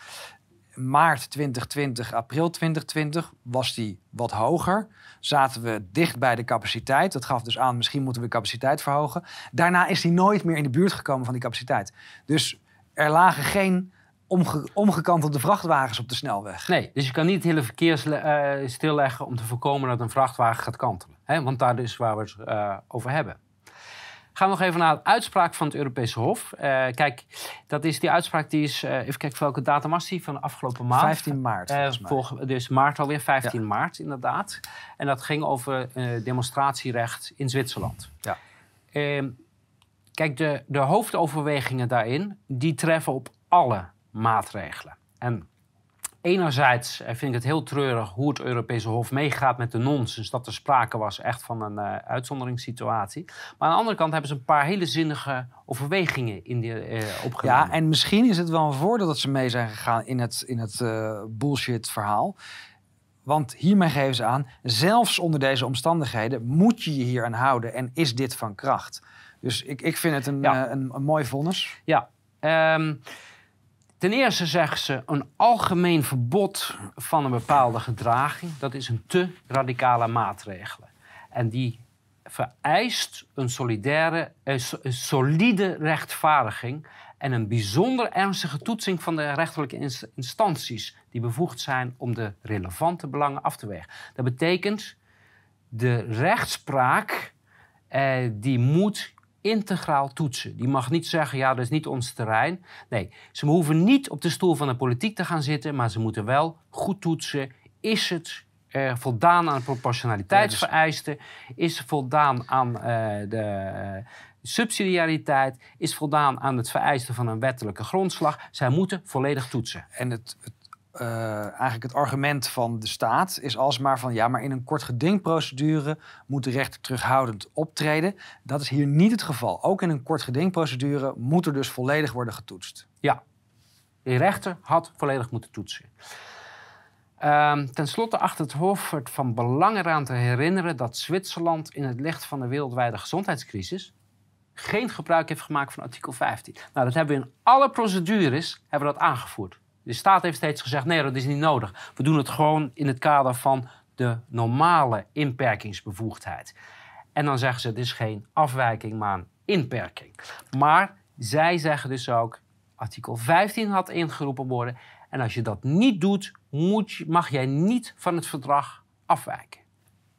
A: Maart 2020, april 2020 was die wat hoger. Zaten we dicht bij de capaciteit. Dat gaf dus aan, misschien moeten we de capaciteit verhogen. Daarna is die nooit meer in de buurt gekomen van die capaciteit. Dus er lagen geen omge omgekantelde vrachtwagens op de snelweg.
B: Nee, dus je kan niet het hele verkeer eh, stilleggen om te voorkomen dat een vrachtwagen gaat kantelen. Want daar is waar we het eh, over hebben. Gaan we nog even naar de uitspraak van het Europese Hof. Eh, kijk, dat is die uitspraak die is, eh, even kijken welke datum was die van de afgelopen maand.
A: 15 maart
B: volg- dus maart alweer, 15 maart inderdaad. En dat ging over demonstratierecht in Zwitserland.
A: Ja.
B: Ehm, kijk, de, de hoofdoverwegingen daarin, die treffen op alle maatregelen. En enerzijds eh, vind ik het heel treurig hoe het Europese Hof meegaat met de nonsens... dat er sprake was echt van een eh, uitzonderingssituatie. Maar aan de andere kant hebben ze een paar hele zinnige overwegingen in die, opgenomen.
A: Ja, en misschien is het wel een voordeel dat ze mee zijn gegaan in het, in het eh, bullshit verhaal. Want hiermee geven ze aan, zelfs onder deze omstandigheden moet je je hier aan houden en is dit van kracht. Dus ik, ik vind het een,
B: Ja.
A: een, een mooi vonnis.
B: Ja, ehm, ten eerste zeggen ze een algemeen verbod van een bepaalde gedraging. Dat is een te radicale maatregel. En die vereist een, solidaire, eh, een solide rechtvaardiging en een bijzonder ernstige toetsing van de rechterlijke ins- instanties die bevoegd zijn om de relevante belangen af te wegen. Dat betekent de rechtspraak eh, die moet integraal toetsen. Die mag niet zeggen, ja, dat is niet ons terrein. Nee, ze hoeven niet op de stoel van de politiek te gaan zitten, maar ze moeten wel goed toetsen. Is het eh, voldaan aan proportionaliteitsvereisten? Is het voldaan aan eh, de eh, subsidiariteit? Is voldaan aan het vereisten van een wettelijke grondslag? Zij moeten volledig toetsen.
A: En het, eh, eigenlijk het argument van de staat is alsmaar van... ja, maar in een kort gedingprocedure moet de rechter terughoudend optreden. Dat is hier niet het geval. Ook in een kort gedingprocedure moet er dus volledig worden getoetst.
B: Ja, de rechter had volledig moeten toetsen. Ehm, ten slotte achter het Hof het van belang eraan te herinneren dat Zwitserland in het licht van de wereldwijde gezondheidscrisis geen gebruik heeft gemaakt van artikel 15. Nou, dat hebben we in alle procedures hebben we dat aangevoerd. De staat heeft steeds gezegd: nee, dat is niet nodig. We doen het gewoon in het kader van de normale inperkingsbevoegdheid. En dan zeggen ze: het is geen afwijking, maar een inperking. Maar zij zeggen dus ook: artikel 15 had ingeroepen worden. En als je dat niet doet, mag jij niet van het verdrag afwijken.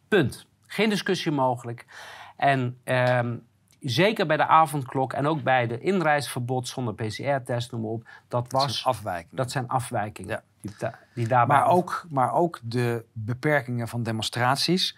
B: Punt. Geen discussie mogelijk. En ehm, zeker bij de avondklok en ook bij de inreisverbod zonder PCR-test, noem maar op, dat was.
A: Dat zijn afwijkingen.
B: Dat zijn afwijkingen.
A: Ja.
B: Die, die daarbij
A: Maar
B: af-
A: ook, maar ook de beperkingen van demonstraties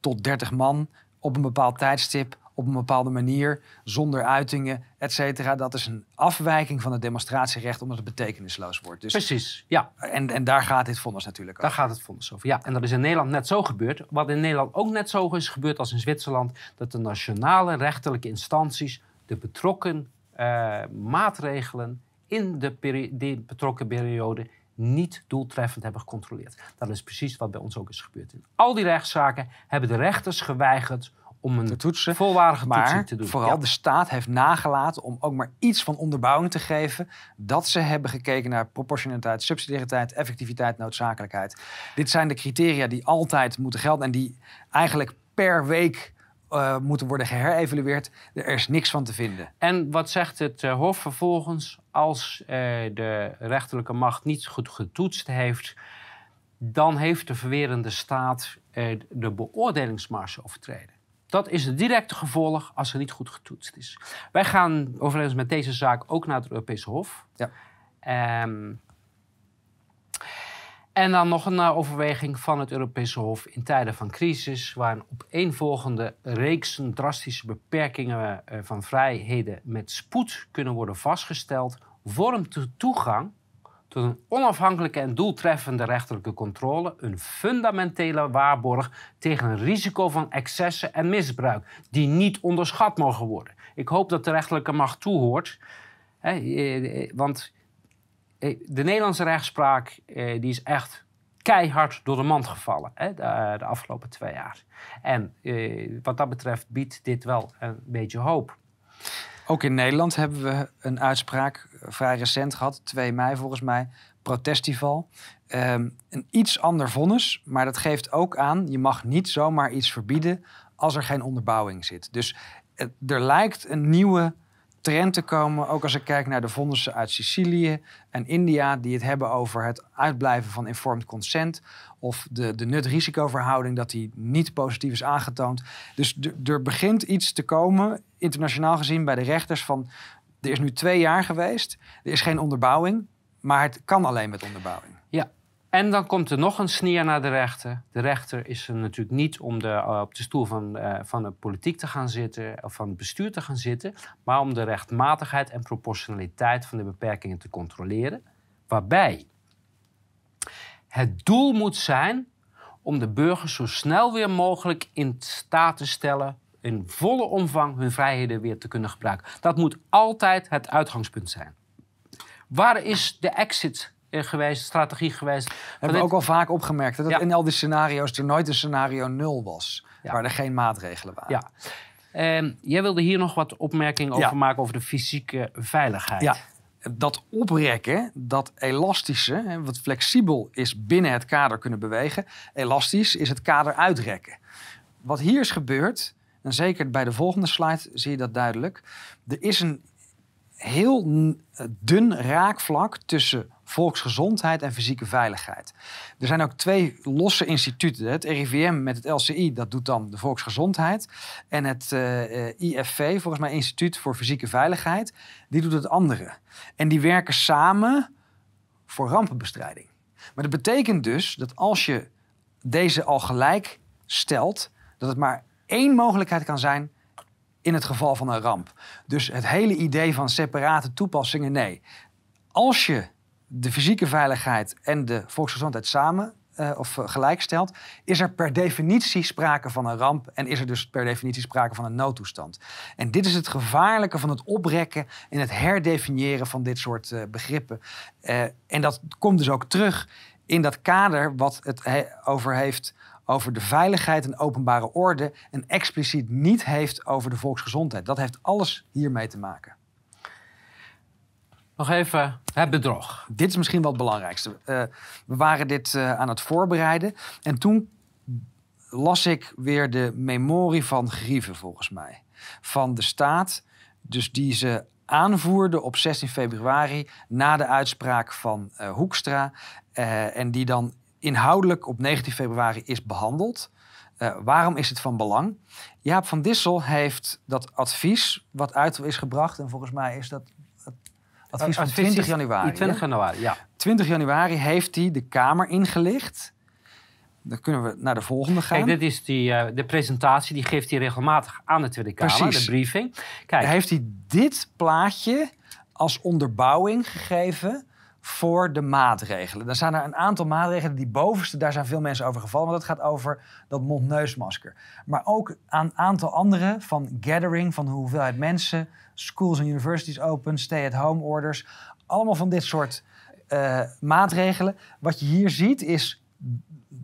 A: tot 30 man op een bepaald tijdstip, op een bepaalde manier, zonder uitingen, et cetera. Dat is een afwijking van het demonstratierecht omdat het betekenisloos wordt. Dus,
B: Precies, ja.
A: en, en daar gaat dit vonnis natuurlijk
B: Daar
A: over.
B: gaat het vonnis over. Ja, en dat is in Nederland net zo gebeurd. Wat in Nederland ook net zo is gebeurd als in Zwitserland, dat de nationale rechterlijke instanties de betrokken eh, maatregelen in de, betrokken periode niet doeltreffend hebben gecontroleerd. Dat is precies wat bij ons ook is gebeurd. In al die rechtszaken hebben de rechters geweigerd om een
A: Te toetsen.
B: volwaardige
A: Maar
B: toetsing te doen.
A: vooral
B: Ja.
A: de staat heeft nagelaten om ook maar iets van onderbouwing te geven. Dat ze hebben gekeken naar proportionaliteit, subsidiariteit, effectiviteit, noodzakelijkheid. Dit zijn de criteria die altijd moeten gelden en die eigenlijk per week eh, moeten worden geherevalueerd. Er is niks van te vinden.
B: En wat zegt het eh, Hof vervolgens? Als eh, de rechterlijke macht niet goed getoetst heeft, dan heeft de verwerende staat eh, de beoordelingsmarge overtreden. Dat is het directe gevolg als er niet goed getoetst is. Wij gaan overigens met deze zaak ook naar het Europese Hof.
A: Ja.
B: Ehm, en dan nog een eh, overweging van het Europese Hof in tijden van crisis, waar een opeenvolgende reeksen drastische beperkingen eh, van vrijheden met spoed kunnen worden vastgesteld, vormt de toegang een onafhankelijke en doeltreffende rechterlijke controle een fundamentele waarborg tegen een risico van excessen en misbruik, die niet onderschat mogen worden. Ik hoop dat de rechterlijke macht toehoort, hè, eh, eh, want eh, de Nederlandse rechtspraak die is echt keihard door de mand gevallen hè, de, de afgelopen twee jaar. En eh, wat dat betreft biedt dit wel een beetje hoop.
A: Ook in Nederland hebben we een uitspraak eh, vrij recent gehad, 2 mei volgens mij, protestival. Ehm, een iets ander vonnis, maar dat geeft ook aan, je mag niet zomaar iets verbieden als er geen onderbouwing zit. Dus het- er lijkt een nieuwe trend te komen, ook als ik kijk naar de vonnissen uit Sicilië en India, die het hebben over het uitblijven van informed consent of de, de nut-risicoverhouding, dat die niet positief is aangetoond. Dus er begint iets te komen, internationaal gezien, bij de rechters van, er is nu twee jaar geweest, er is geen onderbouwing, maar het kan alleen met onderbouwing.
B: En dan komt er nog een sneer naar de rechter. De rechter is er natuurlijk niet om de, eh, op de stoel van, eh, van de politiek te gaan zitten of van het bestuur te gaan zitten, maar om de rechtmatigheid en proportionaliteit van de beperkingen te controleren. Waarbij het doel moet zijn om de burgers zo snel weer mogelijk in staat te stellen in volle omvang hun vrijheden weer te kunnen gebruiken. Dat moet altijd het uitgangspunt zijn. Waar is de exit eh, geweest, strategie geweest?
A: hebben we
B: dit-
A: ook al vaak opgemerkt, hè, dat
B: Ja.
A: in al die scenario's er nooit een scenario nul was,
B: Ja.
A: waar er geen maatregelen waren.
B: Ja. Ehm, jij wilde hier nog wat opmerkingen over maken over de fysieke veiligheid.
A: Ja, dat oprekken, dat elastische, wat flexibel is binnen het kader kunnen bewegen. Elastisch is het kader uitrekken. Wat hier is gebeurd, en zeker bij de volgende slide zie je dat duidelijk. Er is een heel dun raakvlak tussen volksgezondheid en fysieke veiligheid. Er zijn ook twee losse instituten. Het RIVM met het LCI, dat doet dan de volksgezondheid. En het eh, eh, IFV, volgens mij Instituut voor Fysieke Veiligheid, die doet het andere. En die werken samen voor rampenbestrijding. Maar dat betekent dus dat als je deze al gelijk stelt, dat het maar één mogelijkheid kan zijn in het geval van een ramp. Dus het hele idee van separate toepassingen, nee. Als je de fysieke veiligheid en de volksgezondheid samen eh, of eh, gelijk stelt, is er per definitie sprake van een ramp en is er dus per definitie sprake van een noodtoestand. En dit is het gevaarlijke van het oprekken en het herdefiniëren van dit soort eh, begrippen. En dat komt dus ook terug in dat kader wat het he- over heeft over de veiligheid en openbare orde en expliciet niet heeft over de volksgezondheid. Dat heeft alles hiermee te maken.
B: Nog even het bedrog.
A: Dit is misschien wel het belangrijkste. Uh, we waren dit uh, aan het voorbereiden. En toen las ik weer de memorie van Grieven, volgens mij. Van de staat. Dus die ze aanvoerde op 16 februari na de uitspraak van uh, Hoekstra. en die dan inhoudelijk op 19 februari is behandeld. Waarom is het van belang? Jaap van Dissel heeft dat advies wat uit is gebracht. En volgens mij is dat advies van 20 januari.
B: 20 januari, ja.
A: 20 januari heeft hij de Kamer ingelicht. Dan kunnen we naar de volgende gaan.
B: Kijk, dit is die, uh, de presentatie. Die geeft hij regelmatig aan de Tweede Kamer, Precies. de briefing.
A: Kijk. Heeft hij dit plaatje als onderbouwing gegeven voor de maatregelen. Dan zijn er een aantal maatregelen. Die bovenste, daar zijn veel mensen over gevallen. Want dat gaat over dat mond-neusmasker. Maar ook een aantal andere van gathering, van de hoeveelheid mensen. Schools en universities open, stay-at-home orders. Allemaal van dit soort uh, maatregelen. Wat je hier ziet is,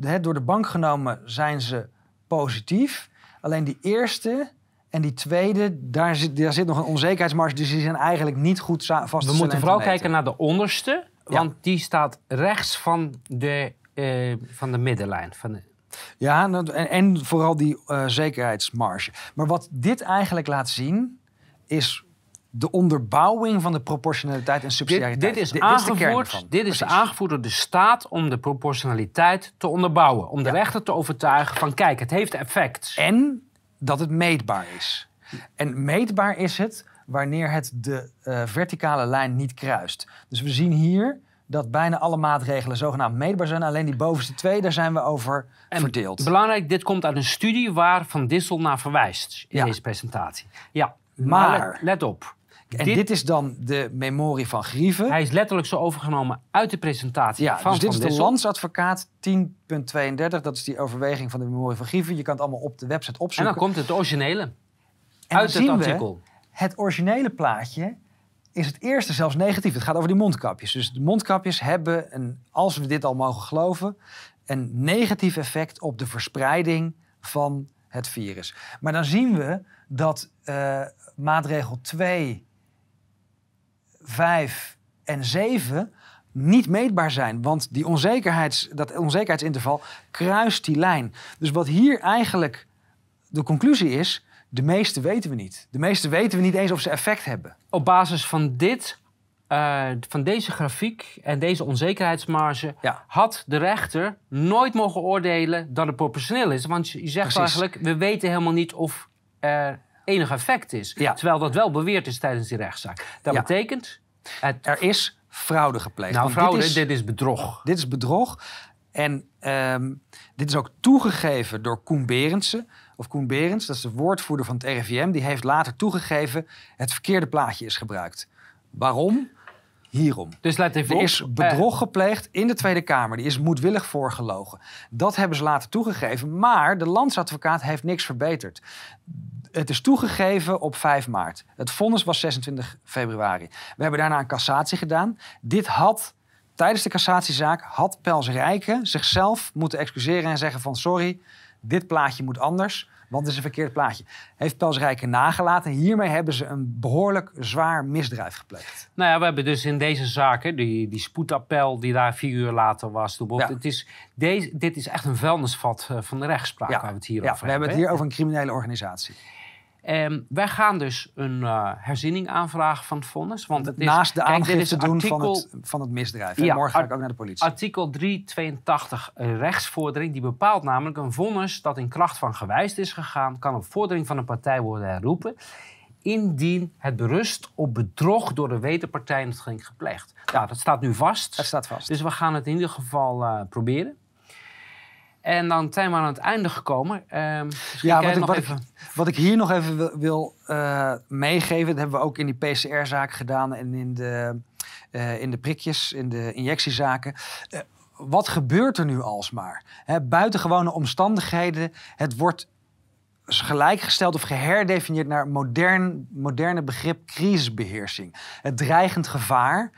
A: he, door de bank genomen zijn ze positief. Alleen die eerste en die tweede, daar zit, daar zit nog een onzekerheidsmarge. Dus die zijn eigenlijk niet goed vast
B: We moeten vooral kijken naar de onderste. Want die staat rechts van de, uh, van de middenlijn. Van de...
A: Ja, en, en vooral die uh, zekerheidsmarge. Maar wat dit eigenlijk laat zien, is de onderbouwing van de proportionaliteit en subsidiariteit.
B: Dit, dit is, aangevoerd, dit is aangevoerd door de staat om de proportionaliteit te onderbouwen. Om de rechter te overtuigen van kijk, het heeft effect.
A: En dat het meetbaar is. En meetbaar is het wanneer het de uh, verticale lijn niet kruist. Dus we zien hier dat bijna alle maatregelen zogenaamd meetbaar zijn. Alleen die bovenste twee, daar zijn we over en verdeeld.
B: Belangrijk, dit komt uit een studie waar Van Dissel naar verwijst in deze presentatie. Ja, maar, maar let, op.
A: En dit, is dan de memorie van Grieven.
B: Hij is letterlijk zo overgenomen uit de presentatie ja, van
A: dus dit
B: is
A: de landsadvocaat 10.32. Dat is die overweging van de memorie van Grieven. Je kan het allemaal op de website opzoeken.
B: En dan komt het originele en uit het artikel.
A: het originele plaatje is het eerste zelfs negatief. Het gaat over die mondkapjes. Dus de mondkapjes hebben, een, als we dit al mogen geloven, een negatief effect op de verspreiding van het virus. Maar dan zien we dat uh, maatregel 2, 5 en 7 niet meetbaar zijn. Want die onzekerheids, dat onzekerheidsinterval kruist die lijn. Dus wat hier eigenlijk de conclusie is, de meeste weten we niet. De meeste weten we niet eens of ze effect hebben.
B: Op basis van dit, uh, van deze grafiek en deze onzekerheidsmarge, had de rechter nooit mogen oordelen dat het proportioneel is. Want je zegt eigenlijk, we weten helemaal niet of er enig effect is. Terwijl dat wel beweerd is tijdens die rechtszaak. Dat betekent...
A: Het... Er is fraude gepleegd.
B: Nou, fraude, dit is, dit is bedrog.
A: Dit is bedrog. En um, dit is ook toegegeven door Koen Berendsen. Of Koen Berends, dat is de woordvoerder van het RIVM. Die heeft later toegegeven het verkeerde plaatje is gebruikt. Waarom? Hierom.
B: Dus let even
A: Er is bedrog gepleegd in de Tweede Kamer. Die is moedwillig voorgelogen. Dat hebben ze later toegegeven. Maar de landsadvocaat heeft niks verbeterd. Het is toegegeven op 5 maart. Het vonnis was 26 februari. We hebben daarna een cassatie gedaan. Dit had tijdens de cassatiezaak had Pels Rijken zichzelf moeten excuseren en zeggen van sorry, dit plaatje moet anders, want het is een verkeerd plaatje. Heeft Pels Rijken nagelaten. Hiermee hebben ze een behoorlijk zwaar misdrijf gepleegd.
B: Nou ja, we hebben dus in deze zaken, die, die spoedappel die daar vier uur later was, ja. het is, deze, dit is echt een vuilnisvat eh, van de rechtspraak waar we het hier
A: ja,
B: over
A: we hebben. het hier over een criminele organisatie.
B: Um, wij gaan dus een uh, herziening aanvragen van het vonnis. Want het
A: is, Naast de aangifte doen van, het, van het misdrijf. Ja, Morgen ga ik ook naar de politie.
B: Artikel 382 rechtsvordering. Die bepaalt namelijk een vonnis dat in kracht van gewijs is gegaan... kan op vordering van een partij worden herroepen... indien het berust op bedrog door de wederpartij in het ging gepleegd. Nou, dat staat nu vast.
A: Het staat vast.
B: Dus we gaan het in ieder geval uh, proberen. En dan zijn we aan het einde gekomen. Uh,
A: ja, wat ik, wat, even... ik, wat ik, hier nog even wil, uh, meegeven, dat hebben we ook in die PCR-zaak gedaan en in de, uh, in de prikjes, in de injectiezaken. Uh, wat gebeurt er nu alsmaar? Hè, buitengewone omstandigheden, het wordt gelijkgesteld of geherdefinieerd naar modern, moderne begrip crisisbeheersing. Het dreigend gevaar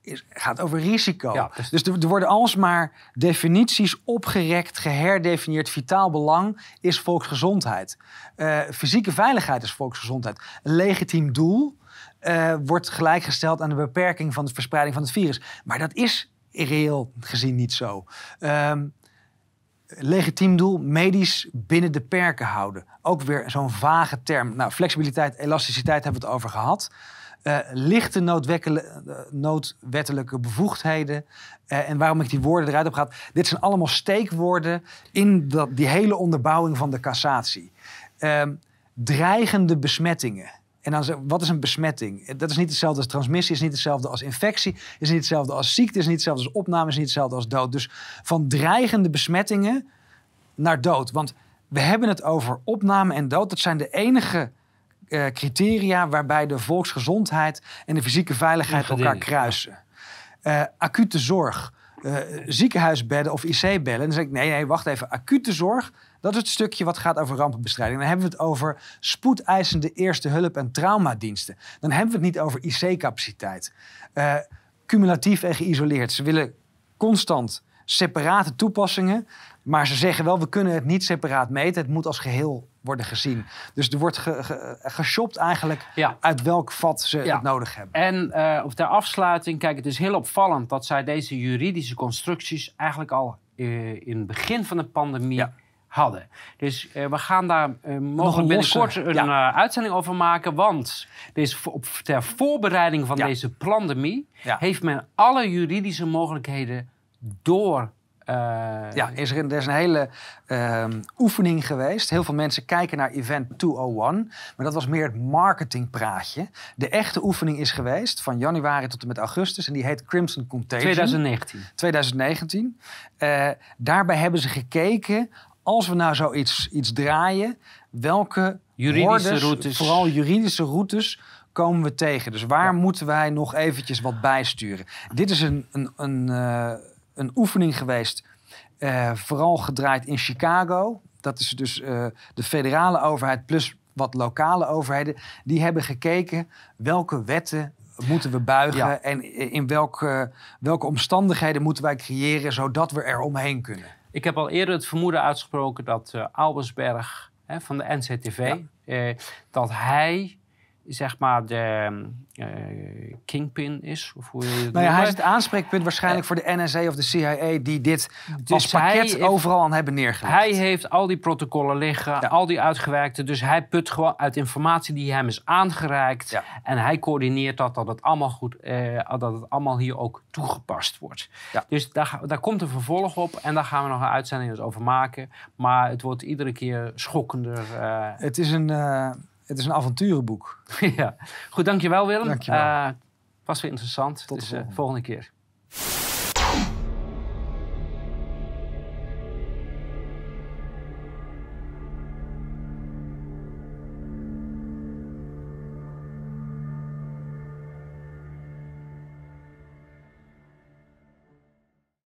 A: is, gaat over risico. dus, dus er, worden alsmaar definities opgerekt, geherdefinieerd. Vitaal belang is volksgezondheid. Uh, fysieke veiligheid is volksgezondheid. Een legitiem doel eh, wordt gelijkgesteld aan de beperking van de verspreiding van het virus. Maar dat is reëel gezien niet zo. Ehm, legitiem doel, medisch binnen de perken houden. Ook weer zo'n vage term. Nou, flexibiliteit, elasticiteit hebben we het over gehad. Uh, lichte noodwettelijke, noodwettelijke bevoegdheden. Uh, en waarom ik die woorden eruit heb gehad. Dit zijn allemaal steekwoorden in dat, die hele onderbouwing van de cassatie. Uh, dreigende besmettingen. En dan wat is een besmetting? Dat is niet hetzelfde als transmissie, is niet hetzelfde als infectie, is niet hetzelfde als ziekte, is niet hetzelfde als opname, is niet hetzelfde als dood. Dus van dreigende besmettingen naar dood. Want we hebben het over opname en dood. Dat zijn de enige uh, criteria waarbij de volksgezondheid en de fysieke veiligheid elkaar kruisen. Uh, acute zorg, uh, ziekenhuisbedden of IC-bedden. Dan zeg ik, nee, nee, wacht even. Acute zorg, dat is het stukje wat gaat over rampenbestrijding. Dan hebben we het over spoedeisende eerste hulp en traumadiensten. Dan hebben we het niet over IC-capaciteit. Uh, cumulatief en geïsoleerd. Ze willen constant separate toepassingen. Maar ze zeggen wel, we kunnen het niet separaat meten. Het moet als geheel worden gezien. Dus er wordt ge, ge, geshopt eigenlijk ja. uit welk vat ze ja. het nodig hebben.
B: En uh, ter afsluiting, kijk, het is heel opvallend dat zij deze juridische constructies eigenlijk al uh, in het begin van de pandemie ja. hadden. Dus uh, we gaan daar mogelijk binnenkort een uitzending over maken. Want dus op, ter voorbereiding van deze pandemie heeft men alle juridische mogelijkheden door
A: ja, is er, er is een hele uh, oefening geweest. Heel veel mensen kijken naar Event 201. Maar dat was meer het marketingpraatje. De echte oefening is geweest van januari tot en met augustus. En die heet Crimson Contagion.
B: 2019.
A: 2019. Uh, daarbij hebben ze gekeken, als we nou zoiets iets draaien... welke
B: juridische hordes, routes.
A: vooral juridische routes komen we tegen. Dus waar ja. moeten wij nog eventjes wat bijsturen? Dit is een, een, een uh, een oefening geweest, uh, vooral gedraaid in Chicago. Dat is dus uh, de federale overheid plus wat lokale overheden. Die hebben gekeken welke wetten moeten we buigen ja. en in welke, welke omstandigheden moeten wij creëren zodat we er omheen kunnen.
B: Ik heb al eerder het vermoeden uitgesproken dat uh, Albersberg hè, van de NCTV, ja. dat hij zeg maar de uh, kingpin is. Of hoe je het
A: nou ja, hij is het aanspreekpunt waarschijnlijk voor de NSA of de CIA die dit dus als pakket heeft, overal aan hebben neergelegd.
B: Hij heeft al die protocollen liggen, ja. al die uitgewerkte. Dus hij put gewoon uit informatie die hem is aangereikt. Ja. En hij coördineert dat, dat het allemaal goed, uh, dat het allemaal hier ook toegepast wordt. Dus daar, daar komt een vervolg op en daar gaan we nog een uitzending over maken. Maar het wordt iedere keer schokkender. Uh,
A: het is een het is een avonturenboek.
B: ja. Goed, dankjewel Willem.
A: Dankjewel. Uh,
B: was weer interessant.
A: Tot
B: dus,
A: de volgende.
B: Uh, volgende keer.